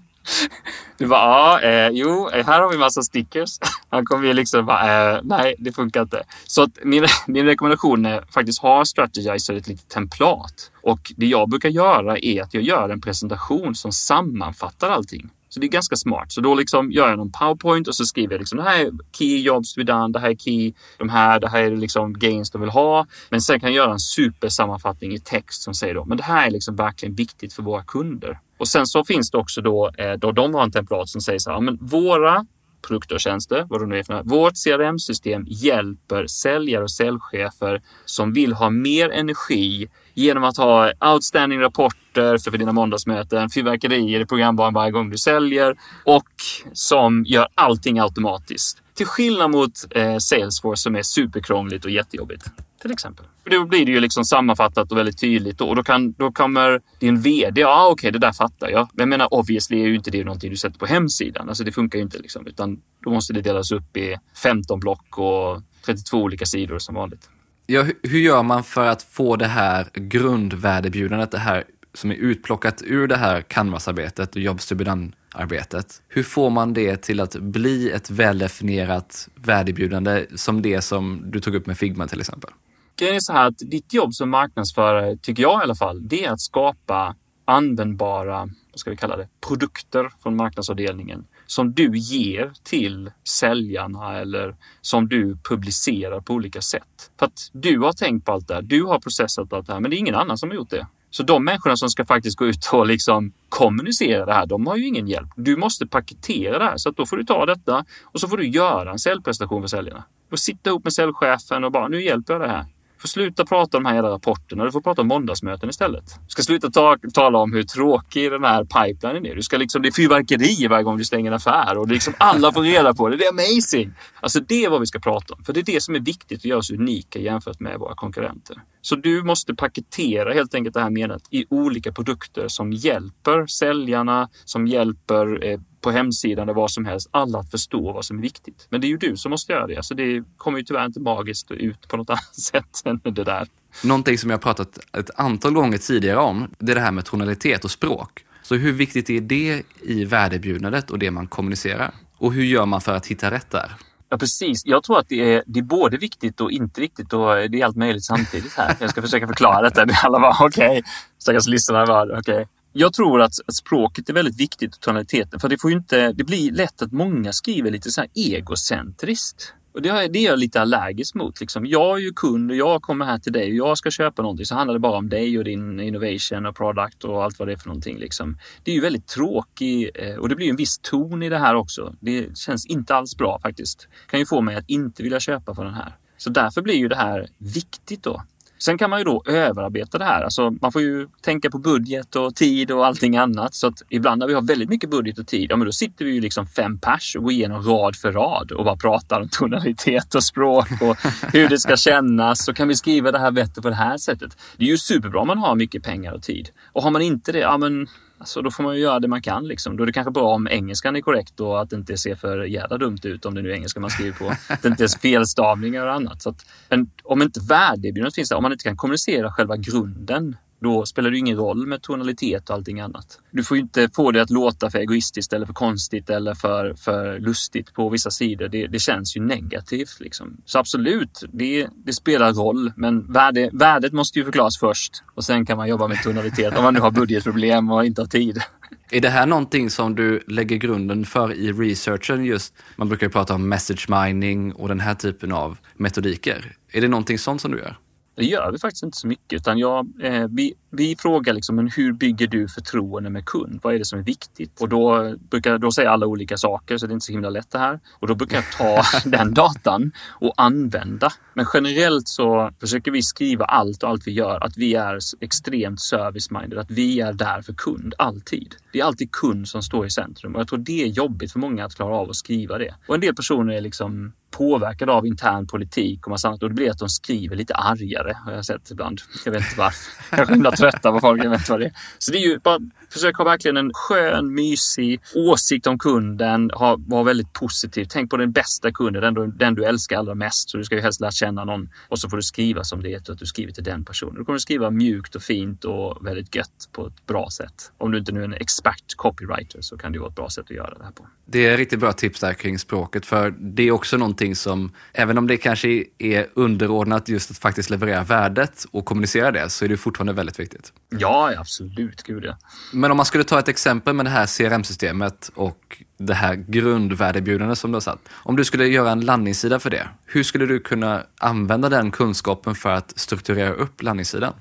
Du bara, ja, eh, jo, eh, här har vi massa stickers. Han kommer ju liksom bara, eh, nej, det funkar inte. Så att min, min rekommendation är faktiskt ha Strategizer ett litet templat. Och det jag brukar göra är att jag gör en presentation som sammanfattar allting. Så det är ganska smart. Så då liksom gör jag någon powerpoint och så skriver jag liksom det här är key jobs we done, det här är key, de här, det här är liksom gains de vill ha. Men sen kan jag göra en supersammanfattning i text som säger då, men det här är liksom verkligen viktigt för våra kunder. Och sen så finns det också då, eh, då de har en templat som säger så här, men våra produkter och tjänster, vad de nu är för Vårt CRM-system hjälper säljare och säljchefer som vill ha mer energi genom att ha outstanding rapporter för dina måndagsmöten, fyrverkerier i programvaran varje gång du säljer och som gör allting automatiskt. Till skillnad mot eh, Salesforce som är superkrångligt och jättejobbigt. Till exempel. Då blir det ju liksom sammanfattat och väldigt tydligt och då, kan, då kommer din VD, ja ah, okej okay, det där fattar jag. Men jag menar obviously är ju inte det någonting du sätter på hemsidan. Alltså det funkar ju inte liksom. Utan då måste det delas upp i 15 block och 32 olika sidor som vanligt. Ja, hur gör man för att få det här grundvärdebjudandet, det här som är utplockat ur det här canvasarbetet och jobs to be arbetet Hur får man det till att bli ett väldefinierat värdebjudande som det som du tog upp med Figma till exempel? Grejen är så här att ditt jobb som marknadsförare, tycker jag i alla fall, det är att skapa användbara, vad ska vi kalla det, produkter från marknadsavdelningen som du ger till säljarna eller som du publicerar på olika sätt. För att du har tänkt på allt det här, du har processat allt det här, men det är ingen annan som har gjort det. Så de människorna som ska faktiskt gå ut och liksom kommunicera det här, de har ju ingen hjälp. Du måste paketera det här, så att då får du ta detta och så får du göra en säljprestation för säljarna. Och sitta ihop med säljchefen och bara, nu hjälper jag det här får sluta prata om de här jävla rapporterna. Du får prata om måndagsmöten istället. Du ska sluta ta, tala om hur tråkig den här pipelinen är. Du ska liksom, det är fyrverkeri varje gång du stänger en affär och liksom alla får reda på det. Det är amazing! Alltså det är vad vi ska prata om. För det är det som är viktigt att göra oss unika jämfört med våra konkurrenter. Så du måste paketera helt enkelt det här menet i olika produkter som hjälper säljarna, som hjälper eh, på hemsidan eller vad som helst, alla att förstå vad som är viktigt. Men det är ju du som måste göra det. Alltså det kommer ju tyvärr inte magiskt ut på något annat sätt än det där. Någonting som jag pratat ett antal gånger tidigare om, det är det här med tonalitet och språk. Så hur viktigt är det i värdebjudandet och det man kommunicerar? Och hur gör man för att hitta rätt där? Ja, precis. Jag tror att det är, det är både viktigt och inte viktigt och det är allt möjligt samtidigt här. Jag ska försöka förklara detta. Alla bara okej, okay. stackars lyssnare bara okej. Okay. Jag tror att, språket är väldigt viktigt och tonaliteten. För det, får inte, det blir lätt att många skriver lite så här egocentriskt. Och det, det är jag lite allergisk mot. Liksom. Jag är ju kund och jag kommer här till dig och jag ska köpa någonting. Så handlar det bara om dig och din innovation och product och allt vad det är för någonting. Liksom. Det är ju väldigt tråkigt eh, och det blir en viss ton i det här också. Det känns inte alls bra faktiskt. Det kan ju få mig att inte vilja köpa för den här. Så därför blir ju det här viktigt då. Sen kan man ju då överarbeta det här. Alltså man får ju tänka på budget och tid och allting annat. Så att ibland när vi har väldigt mycket budget och tid, ja men då sitter vi ju liksom fem pers och går igenom rad för rad och bara pratar om tonalitet och språk och hur det ska kännas. Så kan vi skriva det här bättre på det här sättet. Det är ju superbra om man har mycket pengar och tid. Och har man inte det, ja men Alltså då får man ju göra det man kan. Liksom. Då är det kanske bra om engelskan är korrekt och att det inte ser för jävla dumt ut om det nu är engelska man skriver på. att det inte är felstavningar och annat. Så att, men om inte värdeerbjudandet finns där, om man inte kan kommunicera själva grunden då spelar det ingen roll med tonalitet och allting annat. Du får ju inte få det att låta för egoistiskt eller för konstigt eller för, för lustigt på vissa sidor. Det, det känns ju negativt. Liksom. Så absolut, det, det spelar roll. Men värde, värdet måste ju förklaras först och sen kan man jobba med tonalitet om man nu har budgetproblem och inte har tid. Är det här någonting som du lägger grunden för i researchen just? Man brukar ju prata om message mining och den här typen av metodiker. Är det någonting sånt som du gör? Det gör vi faktiskt inte så mycket utan jag, eh, vi, vi frågar liksom, men hur bygger du förtroende med kund? Vad är det som är viktigt? Och då brukar då säga alla olika saker så det är inte så himla lätt det här. Och då brukar jag ta den datan och använda. Men generellt så försöker vi skriva allt och allt vi gör att vi är extremt service-minded, att vi är där för kund alltid. Det är alltid kund som står i centrum och jag tror det är jobbigt för många att klara av att skriva det. Och en del personer är liksom påverkade av intern politik och massa annat och det blir att de skriver lite argare har jag sett ibland. Jag vet inte varför. Kanske himla trötta på folk, jag vet inte vad det är. Så det är ju bara försök ha verkligen en skön, mysig åsikt om kunden. Ha, var väldigt positiv. Tänk på den bästa kunden, den du, den du älskar allra mest. Så du ska ju helst lära känna någon och så får du skriva som det är att du skriver till den personen. Du kommer att skriva mjukt och fint och väldigt gött på ett bra sätt. Om du inte nu är en expert copywriter så kan det vara ett bra sätt att göra det här på. Det är riktigt bra tips där kring språket för det är också någonting som, även om det kanske är underordnat just att faktiskt leverera värdet och kommunicera det så är det fortfarande väldigt viktigt. Ja, absolut. Gud ja. Men om man skulle ta ett exempel med det här CRM-systemet och det här grundvärdebjudandet som du har satt. Om du skulle göra en landningssida för det, hur skulle du kunna använda den kunskapen för att strukturera upp landningssidan?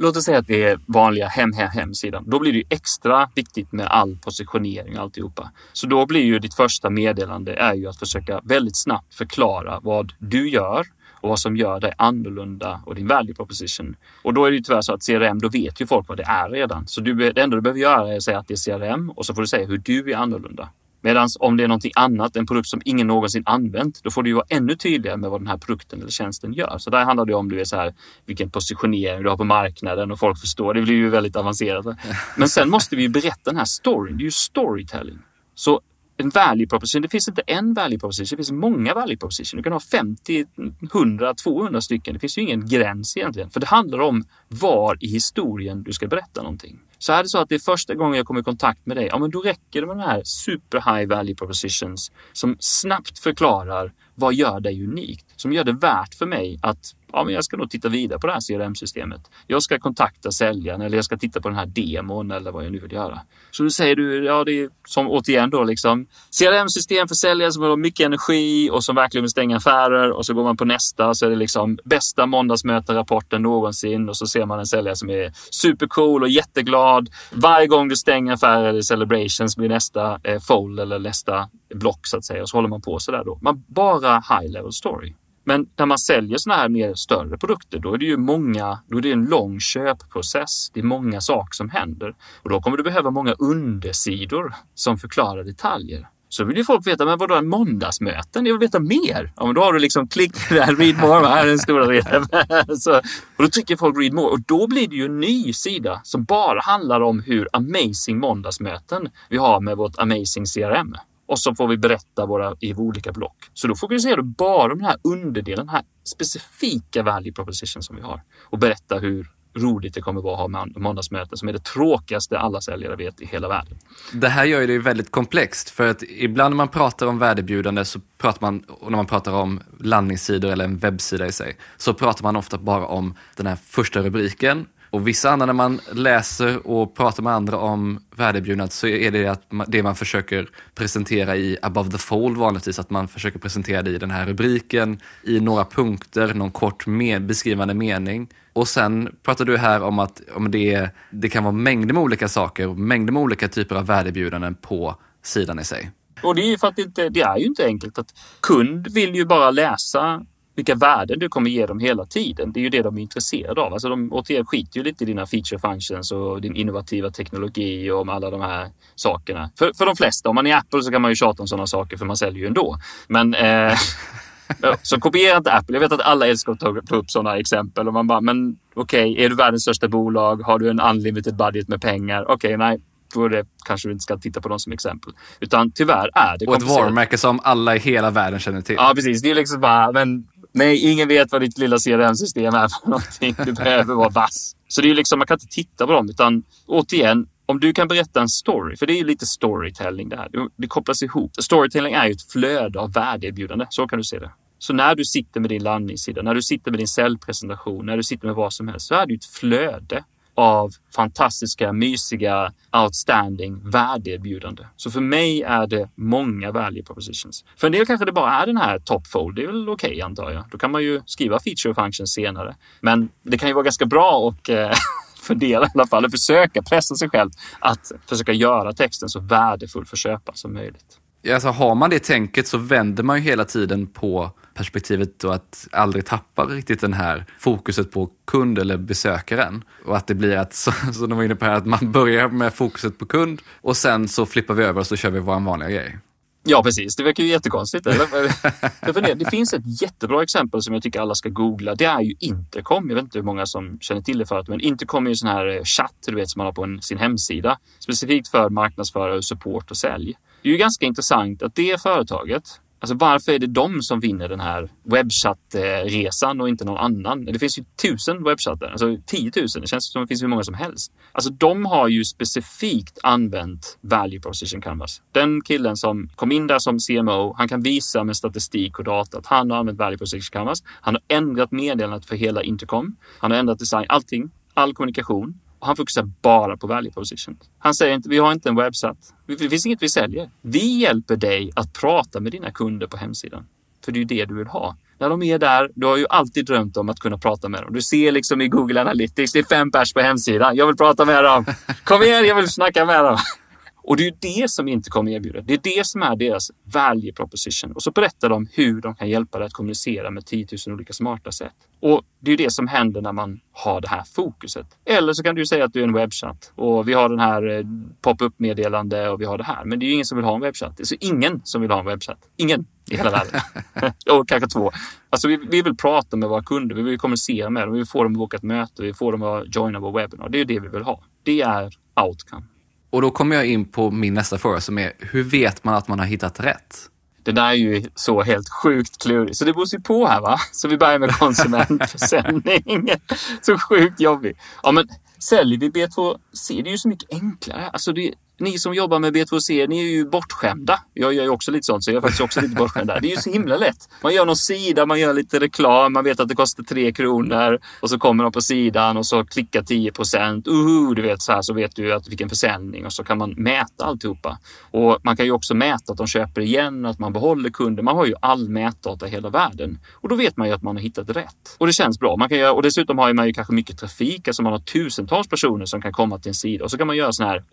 Låt oss säga att det är vanliga hem, hem, hemsidan. Då blir det ju extra viktigt med all positionering och alltihopa. Så då blir ju ditt första meddelande är ju att försöka väldigt snabbt förklara vad du gör och vad som gör dig annorlunda och din value proposition. Och då är det ju tyvärr så att CRM, då vet ju folk vad det är redan. Så du, det enda du behöver göra är att säga att det är CRM och så får du säga hur du är annorlunda. Medan om det är någonting annat, en produkt som ingen någonsin använt, då får du ju vara ännu tydligare med vad den här produkten eller tjänsten gör. Så där handlar det om du är så här, vilken positionering du har på marknaden och folk förstår. Det blir ju väldigt avancerat. Men sen måste vi ju berätta den här storyn. Det är ju storytelling. Så en value proposition, det finns inte en value proposition, det finns många value proposition. Du kan ha 50, 100, 200 stycken. Det finns ju ingen gräns egentligen. För det handlar om var i historien du ska berätta någonting. Så är det så att det är första gången jag kommer i kontakt med dig, ja men då räcker det med de här super high value propositions som snabbt förklarar vad gör dig unikt? Som gör det värt för mig att ja, men jag ska nog titta vidare på det här CRM-systemet. Jag ska kontakta säljaren eller jag ska titta på den här demon eller vad jag nu vill göra. Så då säger du, ja det är som återigen då liksom CRM-system för säljare som har mycket energi och som verkligen vill stänga affärer och så går man på nästa så är det liksom bästa måndagsmöterapporten någonsin och så ser man en säljare som är supercool och jätteglad. Varje gång du stänger affärer eller celebrations blir nästa eh, fold eller nästa block så att säga och så håller man på så där då. Man bara high level story. Men när man säljer såna här mer större produkter, då är det ju många, då är det en lång köpprocess. Det är många saker som händer och då kommer du behöva många undersidor som förklarar detaljer. Så vill ju folk veta, men vadå måndagsmöten? Jag vill veta mer. Ja, men då har du liksom klick där, read more, här är den stora delen. Så, och då trycker folk read more och då blir det ju en ny sida som bara handlar om hur amazing måndagsmöten vi har med vårt amazing CRM och så får vi berätta våra i olika block. Så då fokuserar du bara på den här underdelen, den här specifika value proposition som vi har och berätta hur roligt det kommer vara att ha måndagsmöten som är det tråkigaste alla säljare vet i hela världen. Det här gör det väldigt komplext för att ibland när man pratar om värdebjudande så pratar man, och när man pratar om landningssidor eller en webbsida i sig, så pratar man ofta bara om den här första rubriken och vissa andra när man läser och pratar med andra om värdebjudnad så är det att det man försöker presentera i above the fold vanligtvis, att man försöker presentera det i den här rubriken, i några punkter, någon kort med, beskrivande mening. Och sen pratar du här om att om det, det kan vara mängder med olika saker, mängder med olika typer av värdebjudanden på sidan i sig. Och det är ju för att det, inte, det är ju inte enkelt. att Kund vill ju bara läsa vilka värden du kommer ge dem hela tiden. Det är ju det de är intresserade av. Alltså de återigen skiter ju lite i dina feature functions och din innovativa teknologi och om alla de här sakerna. För, för de flesta, om man är Apple så kan man ju tjata om sådana saker för man säljer ju ändå. Men eh, så kopiera inte Apple. Jag vet att alla älskar att ta upp sådana exempel och man bara, men okej, okay, är du världens största bolag? Har du en unlimited budget med pengar? Okej, okay, nej, då är det kanske du inte ska titta på dem som exempel. Utan tyvärr är det Och ett varumärke som alla i hela världen känner till. Ja, precis. Det är liksom bara, men Nej, ingen vet vad ditt lilla CRM-system är för någonting. Du behöver vara vass. Så det är liksom, man kan inte titta på dem, utan återigen, om du kan berätta en story, för det är ju lite storytelling det här. Det kopplas ihop. Storytelling är ju ett flöde av värdeerbjudande. Så kan du se det. Så när du sitter med din landningssida, när du sitter med din säljpresentation, när du sitter med vad som helst, så är det ju ett flöde av fantastiska, mysiga, outstanding värdeerbjudande. Så för mig är det många value propositions. För en del kanske det bara är den här top fold. Det är väl okej okay, antar jag. Då kan man ju skriva feature functions senare. Men det kan ju vara ganska bra och eh, fundera i alla fall och försöka pressa sig själv att försöka göra texten så värdefull för köparen som möjligt. Alltså har man det tänket så vänder man ju hela tiden på perspektivet och att aldrig tappa riktigt den här fokuset på kund eller besökaren. Och att det blir att, så de var inne på här, att man börjar med fokuset på kund och sen så flippar vi över och så kör vi vår vanliga grej. Ja, precis. Det verkar ju jättekonstigt. Eller? det finns ett jättebra exempel som jag tycker alla ska googla. Det är ju Intercom. Jag vet inte hur många som känner till det förut, men Intercom är ju en sån här chatt du vet, som man har på en, sin hemsida. Specifikt för marknadsförare, support och sälj. Det är ju ganska intressant att det företaget Alltså varför är det de som vinner den här webbchattresan och inte någon annan? Det finns ju tusen webbchattar, alltså tiotusen. Det känns som det finns hur många som helst. Alltså de har ju specifikt använt value proposition canvas. Den killen som kom in där som CMO, han kan visa med statistik och data att han har använt value proposition canvas. Han har ändrat meddelandet för hela intercom. Han har ändrat design, allting, all kommunikation. Och han fokuserar bara på value proposition. Han säger inte, vi har inte en webbsatt. Det finns inget vi säljer. Vi hjälper dig att prata med dina kunder på hemsidan. För det är ju det du vill ha. När de är där, du har ju alltid drömt om att kunna prata med dem. Du ser liksom i Google Analytics, det är fem pers på hemsidan. Jag vill prata med dem. Kom igen, jag vill snacka med dem. Och det är det som inte kommer erbjuda. Det är det som är deras value proposition. Och så berättar de hur de kan hjälpa dig att kommunicera med 10 000 olika smarta sätt. Och det är det som händer när man har det här fokuset. Eller så kan du säga att du är en webbchatt och vi har den här eh, pop-up meddelande och vi har det här. Men det är ju ingen som vill ha en webbchatt. Det är så ingen som vill ha en webbchatt. Ingen i hela världen. och kanske två. Alltså vi, vi, vill prata med våra kunder, vi vill kommunicera med dem, vi vill få dem att boka ett möte, vi vill få dem att joina vår webinar. Det är det vi vill ha. Det är outcome. Och då kommer jag in på min nästa fråga som är, hur vet man att man har hittat rätt? Det där är ju så helt sjukt klurigt. Så det beror ju på här va. Så vi börjar med konsumentförsäljning. så sjukt jobbigt. Ja men säljer vi B2C, det är ju så mycket enklare. Alltså det, ni som jobbar med B2C, ni är ju bortskämda. Jag gör ju också lite sånt, så jag är faktiskt också lite bortskämd där. Det är ju så himla lätt. Man gör någon sida, man gör lite reklam, man vet att det kostar tre kronor och så kommer de på sidan och så klickar 10 procent. Uh, du vet så här så vet du att du fick en försäljning och så kan man mäta alltihopa. Och man kan ju också mäta att de köper igen, att man behåller kunder. Man har ju all mätdata i hela världen och då vet man ju att man har hittat rätt. Och det känns bra. Man kan göra, och dessutom har man ju kanske mycket trafik, alltså man har tusentals personer som kan komma till en sida och så kan man göra sån här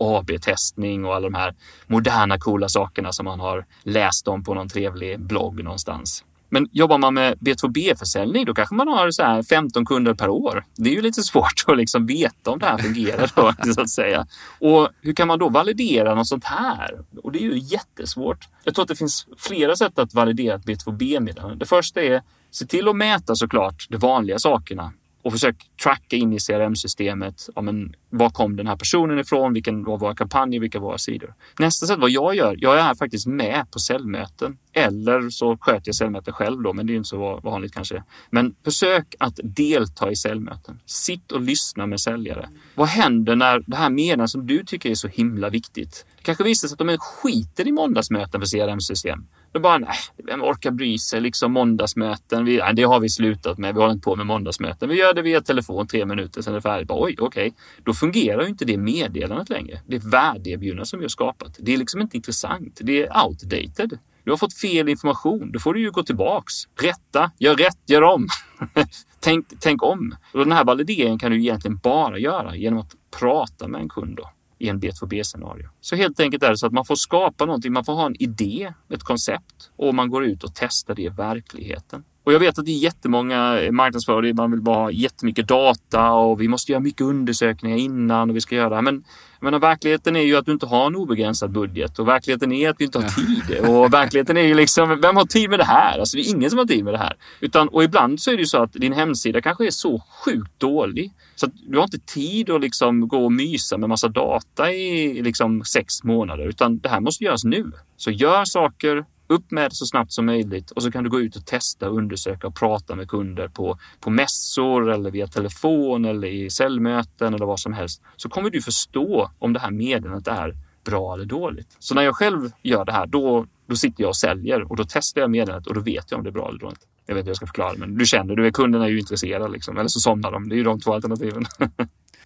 AB-testning och alla de här moderna coola sakerna som man har läst om på någon trevlig blogg någonstans. Men jobbar man med B2B-försäljning, då kanske man har så här 15 kunder per år. Det är ju lite svårt att liksom veta om det här fungerar då, så att säga. Och hur kan man då validera något sånt här? Och det är ju jättesvårt. Jag tror att det finns flera sätt att validera ett B2B-meddelande. Det första är se till att mäta såklart de vanliga sakerna och försök tracka in i CRM-systemet. Ja, men, var kom den här personen ifrån? Vilken var våra kampanjer? Vilka var våra sidor? Nästa sätt vad jag gör. Jag är faktiskt med på säljmöten eller så sköter jag säljmöten själv då, men det är inte så vanligt kanske. Men försök att delta i säljmöten. Sitt och lyssna med säljare. Vad händer när det här meddelandet som du tycker är så himla viktigt det kanske visar sig att de skiter i måndagsmöten för CRM-system. Då bara, nej, vem orkar bry sig? Liksom måndagsmöten, vi, nej, det har vi slutat med. Vi håller inte på med måndagsmöten. Vi gör det via telefon tre minuter, sen är det färdigt. Bara, Oj, okej. Okay. Då fungerar ju inte det meddelandet längre. Det värdeerbjudande som vi har skapat. Det är liksom inte intressant. Det är outdated. Du har fått fel information. Då får du ju gå tillbaks. Rätta, gör rätt, gör om. tänk, tänk om. Och den här valideringen kan du egentligen bara göra genom att prata med en kund. Då i en B2B-scenario. Så helt enkelt är det så att man får skapa någonting, man får ha en idé, ett koncept och man går ut och testar det i verkligheten. Och jag vet att det är jättemånga marknadsförare, man vill bara ha jättemycket data och vi måste göra mycket undersökningar innan och vi ska göra det. Men men verkligheten är ju att du inte har en obegränsad budget och verkligheten är att vi inte har tid. Och verkligheten är ju liksom, vem har tid med det här? Alltså det är ingen som har tid med det här. Utan, och ibland så är det ju så att din hemsida kanske är så sjukt dålig så att du har inte tid att liksom gå och mysa med massa data i liksom sex månader, utan det här måste göras nu. Så gör saker, upp med det så snabbt som möjligt och så kan du gå ut och testa, undersöka och prata med kunder på, på mässor eller via telefon eller i säljmöten eller vad som helst. Så kommer du förstå om det här meddelandet är bra eller dåligt. Så när jag själv gör det här, då, då sitter jag och säljer och då testar jag meddelandet och då vet jag om det är bra eller dåligt. Jag vet inte hur jag ska förklara, men du känner, du är kunderna är ju intresserade liksom. Eller så somnar de. Det är ju de två alternativen.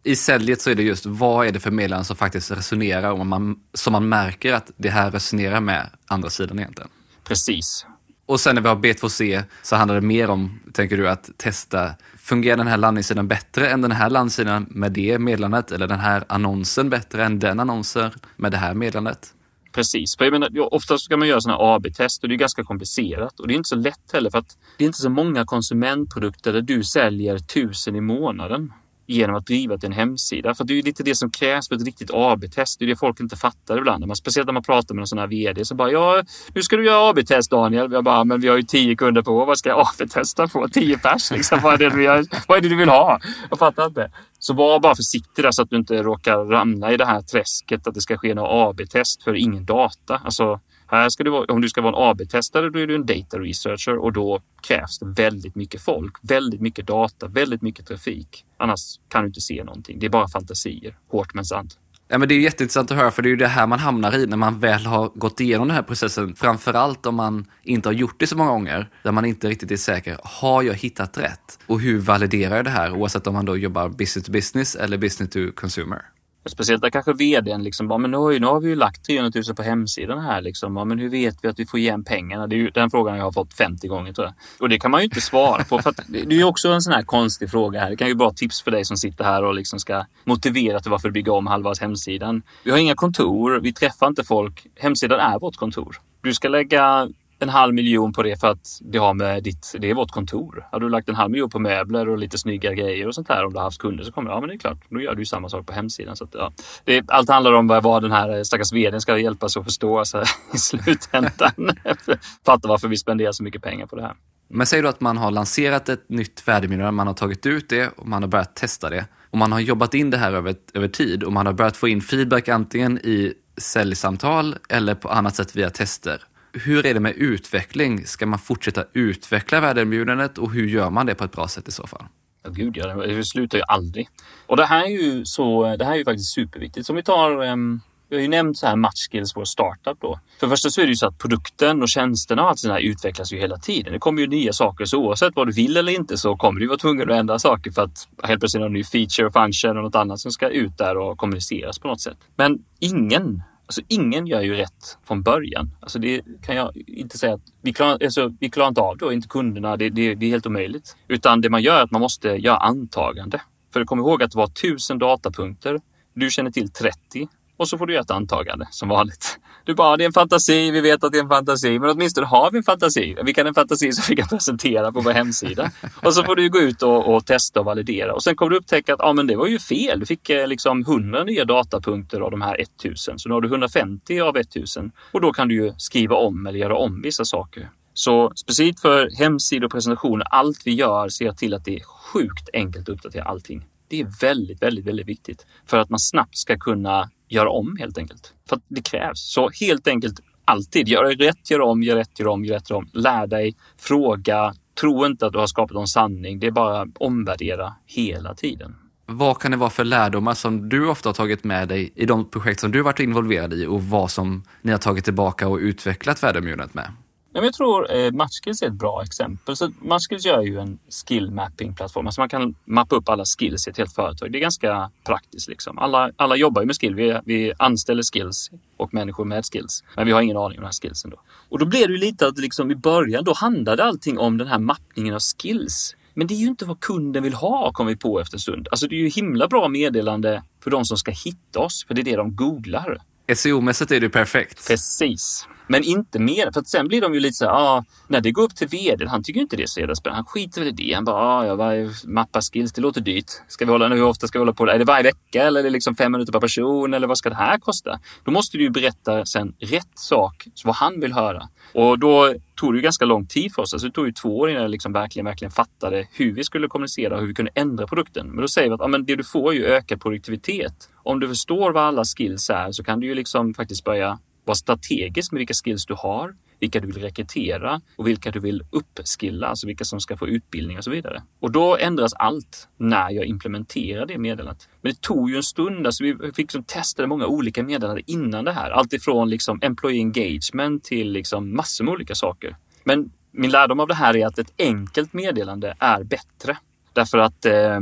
I säljet så är det just vad är det för meddelanden som faktiskt resonerar och man, som man märker att det här resonerar med andra sidan egentligen. Precis. Och sen när vi har B2C så handlar det mer om, tänker du, att testa, fungerar den här landningssidan bättre än den här landningssidan med det meddelandet? Eller den här annonsen bättre än den annonsen med det här meddelandet? Precis, för jag menar, oftast ska man göra sådana AB-test och det är ganska komplicerat och det är inte så lätt heller för att det är inte så många konsumentprodukter där du säljer tusen i månaden genom att driva till en hemsida. För det är ju lite det som krävs för ett riktigt AB-test. Det är det folk inte fattar ibland. Man, speciellt när man pratar med en sån här VD som bara ja, nu ska du göra AB-test Daniel. Jag bara, men vi har ju tio kunder på. Vad ska jag AB-testa på? Tio pers liksom. Vad är, det du vad är det du vill ha? Jag fattar inte. Så var bara försiktig där så att du inte råkar ramla i det här träsket att det ska ske några AB-test för ingen data. Alltså, här ska du vara, om du ska vara en AB-testare, då är du en data researcher och då krävs det väldigt mycket folk, väldigt mycket data, väldigt mycket trafik. Annars kan du inte se någonting. Det är bara fantasier, hårt men sant. Ja, men det är jätteintressant att höra, för det är ju det här man hamnar i när man väl har gått igenom den här processen. Framförallt om man inte har gjort det så många gånger, där man inte riktigt är säker. Har jag hittat rätt? Och hur validerar jag det här? Oavsett om man då jobbar business to business eller business to consumer. Speciellt där kanske vdn liksom bara, men nu, nu har vi ju lagt 300 000 på hemsidan här liksom. Ja, men hur vet vi att vi får igen pengarna? Det är ju den frågan jag har fått 50 gånger tror jag. Och det kan man ju inte svara på för att det är ju också en sån här konstig fråga här. Det kan ju vara tips för dig som sitter här och liksom ska motivera till varför du bygger om halva hemsidan. Vi har inga kontor, vi träffar inte folk. Hemsidan är vårt kontor. Du ska lägga en halv miljon på det för att det har med ditt, det är vårt kontor. Har du lagt en halv miljon på möbler och lite snygga grejer och sånt här om du har haft kunder så kommer ja men det är klart, då gör du samma sak på hemsidan. Så att, ja. det, allt handlar om vad den här eh, stackars vdn ska hjälpa oss att förstå alltså, i slutändan. Fatta varför vi spenderar så mycket pengar på det här. Men säg då att man har lanserat ett nytt värdeminne, man har tagit ut det och man har börjat testa det. Och man har jobbat in det här över, över tid och man har börjat få in feedback antingen i säljsamtal eller på annat sätt via tester hur är det med utveckling? Ska man fortsätta utveckla värdeerbjudandet och hur gör man det på ett bra sätt i så fall? Ja, gud ja, det slutar ju aldrig. Och det här är ju så, det här är ju faktiskt superviktigt. Om vi tar um, Vi har ju nämnt så här matchskills, vår startup då. För det första så är det ju så att produkten och tjänsterna och allt sånt här utvecklas ju hela tiden. Det kommer ju nya saker, så oavsett vad du vill eller inte så kommer du vara tvungen att ändra saker för att helt plötsligt ha en ny feature, function och något annat som ska ut där och kommuniceras på något sätt. Men ingen Alltså ingen gör ju rätt från början. Alltså det kan jag inte säga att vi klarar, alltså vi klarar inte av det och inte kunderna. Det, det, det är helt omöjligt. Utan det man gör är att man måste göra antagande. För kom ihåg att det var tusen datapunkter. Du känner till 30 och så får du göra ett antagande som vanligt. Du bara, det är en fantasi, vi vet att det är en fantasi, men åtminstone har vi en fantasi. Vi kan en fantasi som vi kan presentera på vår hemsida. Och så får du gå ut och, och, testa och validera. Och sen kommer du upptäcka att ah, men det var ju fel. Du fick eh, liksom 100 nya datapunkter av de här 1000. Så nu har du 150 av 1000. Och då kan du ju skriva om eller göra om vissa saker. Så specifikt för hemsidor och presentationer, allt vi gör ser till att det är sjukt enkelt att uppdatera allting. Det är väldigt, väldigt, väldigt viktigt för att man snabbt ska kunna göra om helt enkelt. För att det krävs. Så helt enkelt alltid gör rätt, gör om, gör rätt, gör om, gör rätt, gör om. Lär dig, fråga, tro inte att du har skapat någon sanning. Det är bara omvärdera hela tiden. Vad kan det vara för lärdomar som du ofta har tagit med dig i de projekt som du varit involverad i och vad som ni har tagit tillbaka och utvecklat värdeområdet med? Jag tror eh, Matchskills är ett bra exempel. Så Matchskills gör ju en skill mapping-plattform. Alltså man kan mappa upp alla skills i ett helt företag. Det är ganska praktiskt. Liksom. Alla, alla jobbar ju med skill. Vi, vi anställer skills och människor med skills. Men vi har ingen aning om de här skillsen. Då. Och då blev det ju lite att liksom i början då handlade allting om den här mappningen av skills. Men det är ju inte vad kunden vill ha, kom vi på efter en stund. Alltså det är ju himla bra meddelande för de som ska hitta oss, för det är det de googlar. SEO-mässigt är det perfekt. Precis. Men inte mer, för att sen blir de ju lite så här, ah, när det går upp till vd, han tycker inte det är så jävla spännande. Han skiter väl i det. Han bara, ah, ja, bara, mappa skills, det låter dyrt. Ska vi hålla, hur ofta ska vi hålla på? Är det varje vecka eller är det liksom fem minuter per person eller vad ska det här kosta? Då måste du ju berätta sen rätt sak, vad han vill höra. Och då tog det ju ganska lång tid för oss. Alltså det tog ju två år innan jag liksom verkligen, verkligen fattade hur vi skulle kommunicera och hur vi kunde ändra produkten. Men då säger vi att ah, men det du får är ju ökad produktivitet. Om du förstår vad alla skills är så kan du ju liksom faktiskt börja vara strategisk med vilka skills du har, vilka du vill rekrytera och vilka du vill uppskilla, alltså vilka som ska få utbildning och så vidare. Och då ändras allt när jag implementerar det meddelandet. Men det tog ju en stund, alltså vi fick liksom testa många olika meddelanden innan det här. Allt ifrån liksom employee engagement till liksom massor med olika saker. Men min lärdom av det här är att ett enkelt meddelande är bättre. Därför att eh,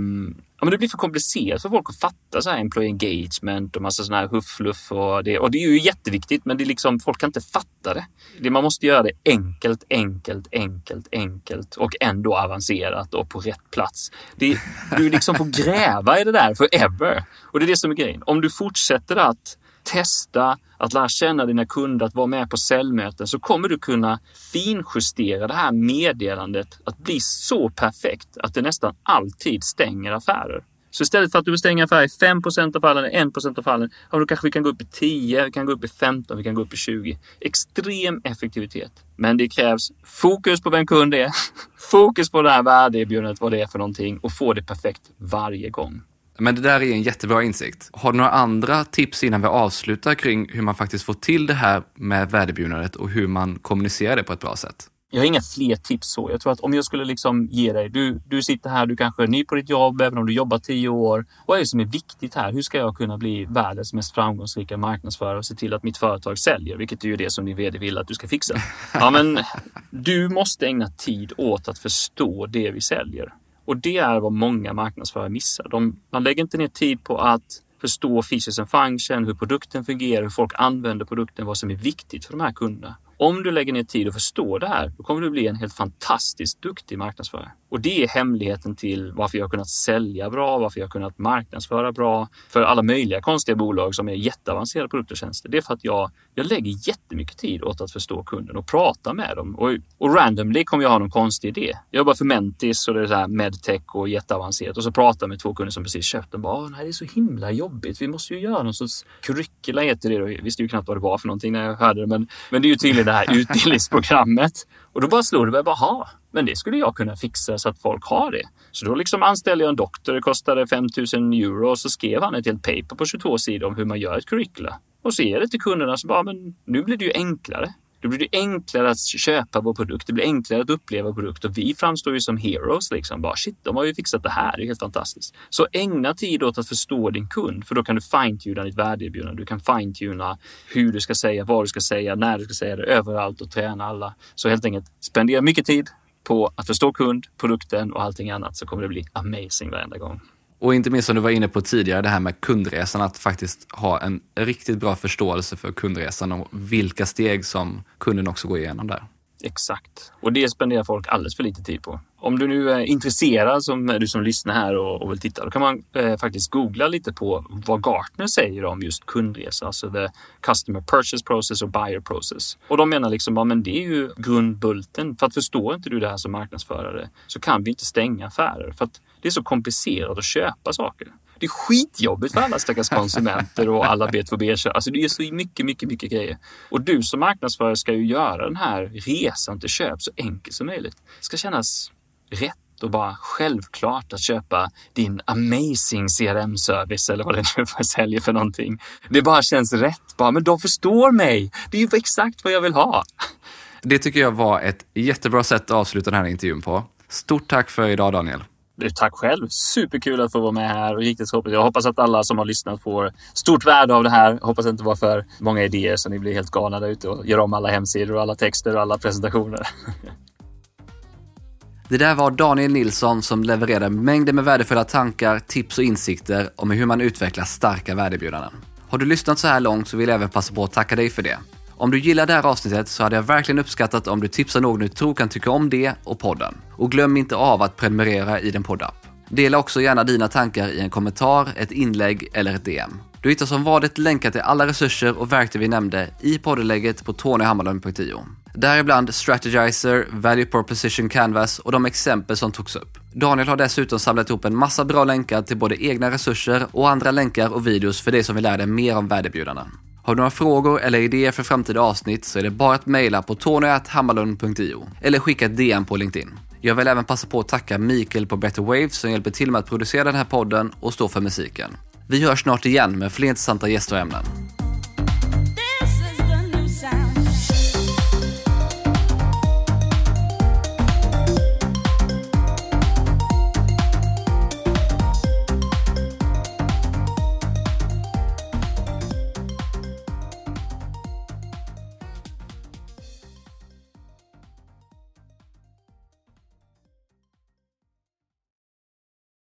ja, men det blir för komplicerat för folk att fatta så här employee engagement och massa sådana här huffluff och det. Och det är ju jätteviktigt, men det är liksom, folk kan inte fatta det. det. Man måste göra det enkelt, enkelt, enkelt, enkelt och ändå avancerat och på rätt plats. Det, du liksom får gräva i det där forever. Och det är det som är grejen. Om du fortsätter att testa, att lära känna dina kunder, att vara med på säljmöten så kommer du kunna finjustera det här meddelandet att bli så perfekt att det nästan alltid stänger affärer. Så istället för att du stänger affärer i 5% av fallen, 1% av fallen, ja, då kanske vi kan gå upp i 10, vi kan gå upp i 15, vi kan gå upp i 20. Extrem effektivitet. Men det krävs fokus på vem kund är, fokus på det här värdeerbjudandet, vad det är för någonting och få det perfekt varje gång. Men det där är en jättebra insikt. Har du några andra tips innan vi avslutar kring hur man faktiskt får till det här med värdebjudandet och hur man kommunicerar det på ett bra sätt? Jag har inga fler tips så. Jag tror att om jag skulle liksom ge dig, du, du sitter här, du kanske är ny på ditt jobb, även om du jobbar tio år. Vad är det som är viktigt här? Hur ska jag kunna bli världens mest framgångsrika marknadsförare och se till att mitt företag säljer? Vilket är ju det som din vd vill att du ska fixa. Ja, men du måste ägna tid åt att förstå det vi säljer. Och det är vad många marknadsförare missar. De, man lägger inte ner tid på att förstå features and function, hur produkten fungerar, hur folk använder produkten, vad som är viktigt för de här kunderna. Om du lägger ner tid och förstår det här, då kommer du bli en helt fantastiskt duktig marknadsförare. Och det är hemligheten till varför jag har kunnat sälja bra, varför jag har kunnat marknadsföra bra för alla möjliga konstiga bolag som är jätteavancerade produkter och tjänster. Det är för att jag, jag lägger jättemycket tid åt att förstå kunden och prata med dem. Och, och randomly kommer jag ha någon konstig idé. Jag jobbar för Mentis och det är så här medtech och jätteavancerat och så pratar jag med två kunder som precis köpt den. Bara, nej, det är så himla jobbigt. Vi måste ju göra någon sorts curricula heter det. Jag visste ju knappt vad det var för någonting när jag hörde det, men, men det är ju tydligen det här utbildningsprogrammet. Och då bara slog det mig, bara, men det skulle jag kunna fixa så att folk har det. Så då liksom anställde jag en doktor, det kostade 5000 euro och så skrev han ett helt paper på 22 sidor om hur man gör ett curricula. Och så ger det till kunderna så bara, men nu blir det ju enklare. Då blir det enklare att köpa vår produkt. Det blir enklare att uppleva vår produkt och vi framstår ju som heroes. Liksom. Bara, shit, de har ju fixat det här. Det är helt fantastiskt. Så ägna tid åt att förstå din kund, för då kan du fine-tuna ditt värdeerbjudande. Du kan fine-tuna hur du ska säga, vad du ska säga, när du ska säga det, överallt och träna alla. Så helt enkelt spendera mycket tid på att förstå kund, produkten och allting annat så kommer det bli amazing varenda gång. Och inte minst som du var inne på tidigare, det här med kundresan, att faktiskt ha en riktigt bra förståelse för kundresan och vilka steg som kunden också går igenom där. Exakt. Och det spenderar folk alldeles för lite tid på. Om du nu är intresserad, som du som lyssnar här och, och vill titta, då kan man eh, faktiskt googla lite på vad Gartner säger om just kundresa, alltså the customer purchase process och buyer process. Och de menar liksom, ja men det är ju grundbulten. För att förstår inte du det här som marknadsförare så kan vi inte stänga affärer. För att det är så komplicerat att köpa saker. Det är skitjobbigt för alla stackars konsumenter och alla B2B-köpare. Alltså det är så mycket, mycket, mycket grejer. Och du som marknadsförare ska ju göra den här resan till köp så enkel som möjligt. Det ska kännas rätt och bara självklart att köpa din amazing CRM-service eller vad det nu är säljer för någonting. Det bara känns rätt. Bara, men de förstår mig. Det är ju exakt vad jag vill ha. Det tycker jag var ett jättebra sätt att avsluta den här intervjun på. Stort tack för idag Daniel. Tack själv! Superkul att få vara med här. Riktigt hoppas. Jag hoppas att alla som har lyssnat får stort värde av det här. Hoppas det inte var för många idéer så ni blir helt galna där ute och gör om alla hemsidor och alla texter och alla presentationer. Det där var Daniel Nilsson som levererade mängder med värdefulla tankar, tips och insikter om hur man utvecklar starka värdebjudanden. Har du lyssnat så här långt så vill jag även passa på att tacka dig för det. Om du gillar det här avsnittet så hade jag verkligen uppskattat om du tipsar någon du tror kan tycka om det och podden. Och glöm inte av att prenumerera i din poddapp. Dela också gärna dina tankar i en kommentar, ett inlägg eller ett DM. Du hittar som vanligt länkar till alla resurser och verktyg vi nämnde i poddlägget på tonyhammarlund.io. Däribland Strategizer, Value Proposition Canvas och de exempel som togs upp. Daniel har dessutom samlat ihop en massa bra länkar till både egna resurser och andra länkar och videos för dig som vill lära dig mer om värdebjudarna. Har du några frågor eller idéer för framtida avsnitt så är det bara att mejla på tonyhammarlund.io eller skicka ett DM på LinkedIn. Jag vill även passa på att tacka Mikael på Better Waves som hjälper till med att producera den här podden och stå för musiken. Vi hörs snart igen med fler intressanta gäster och ämnen.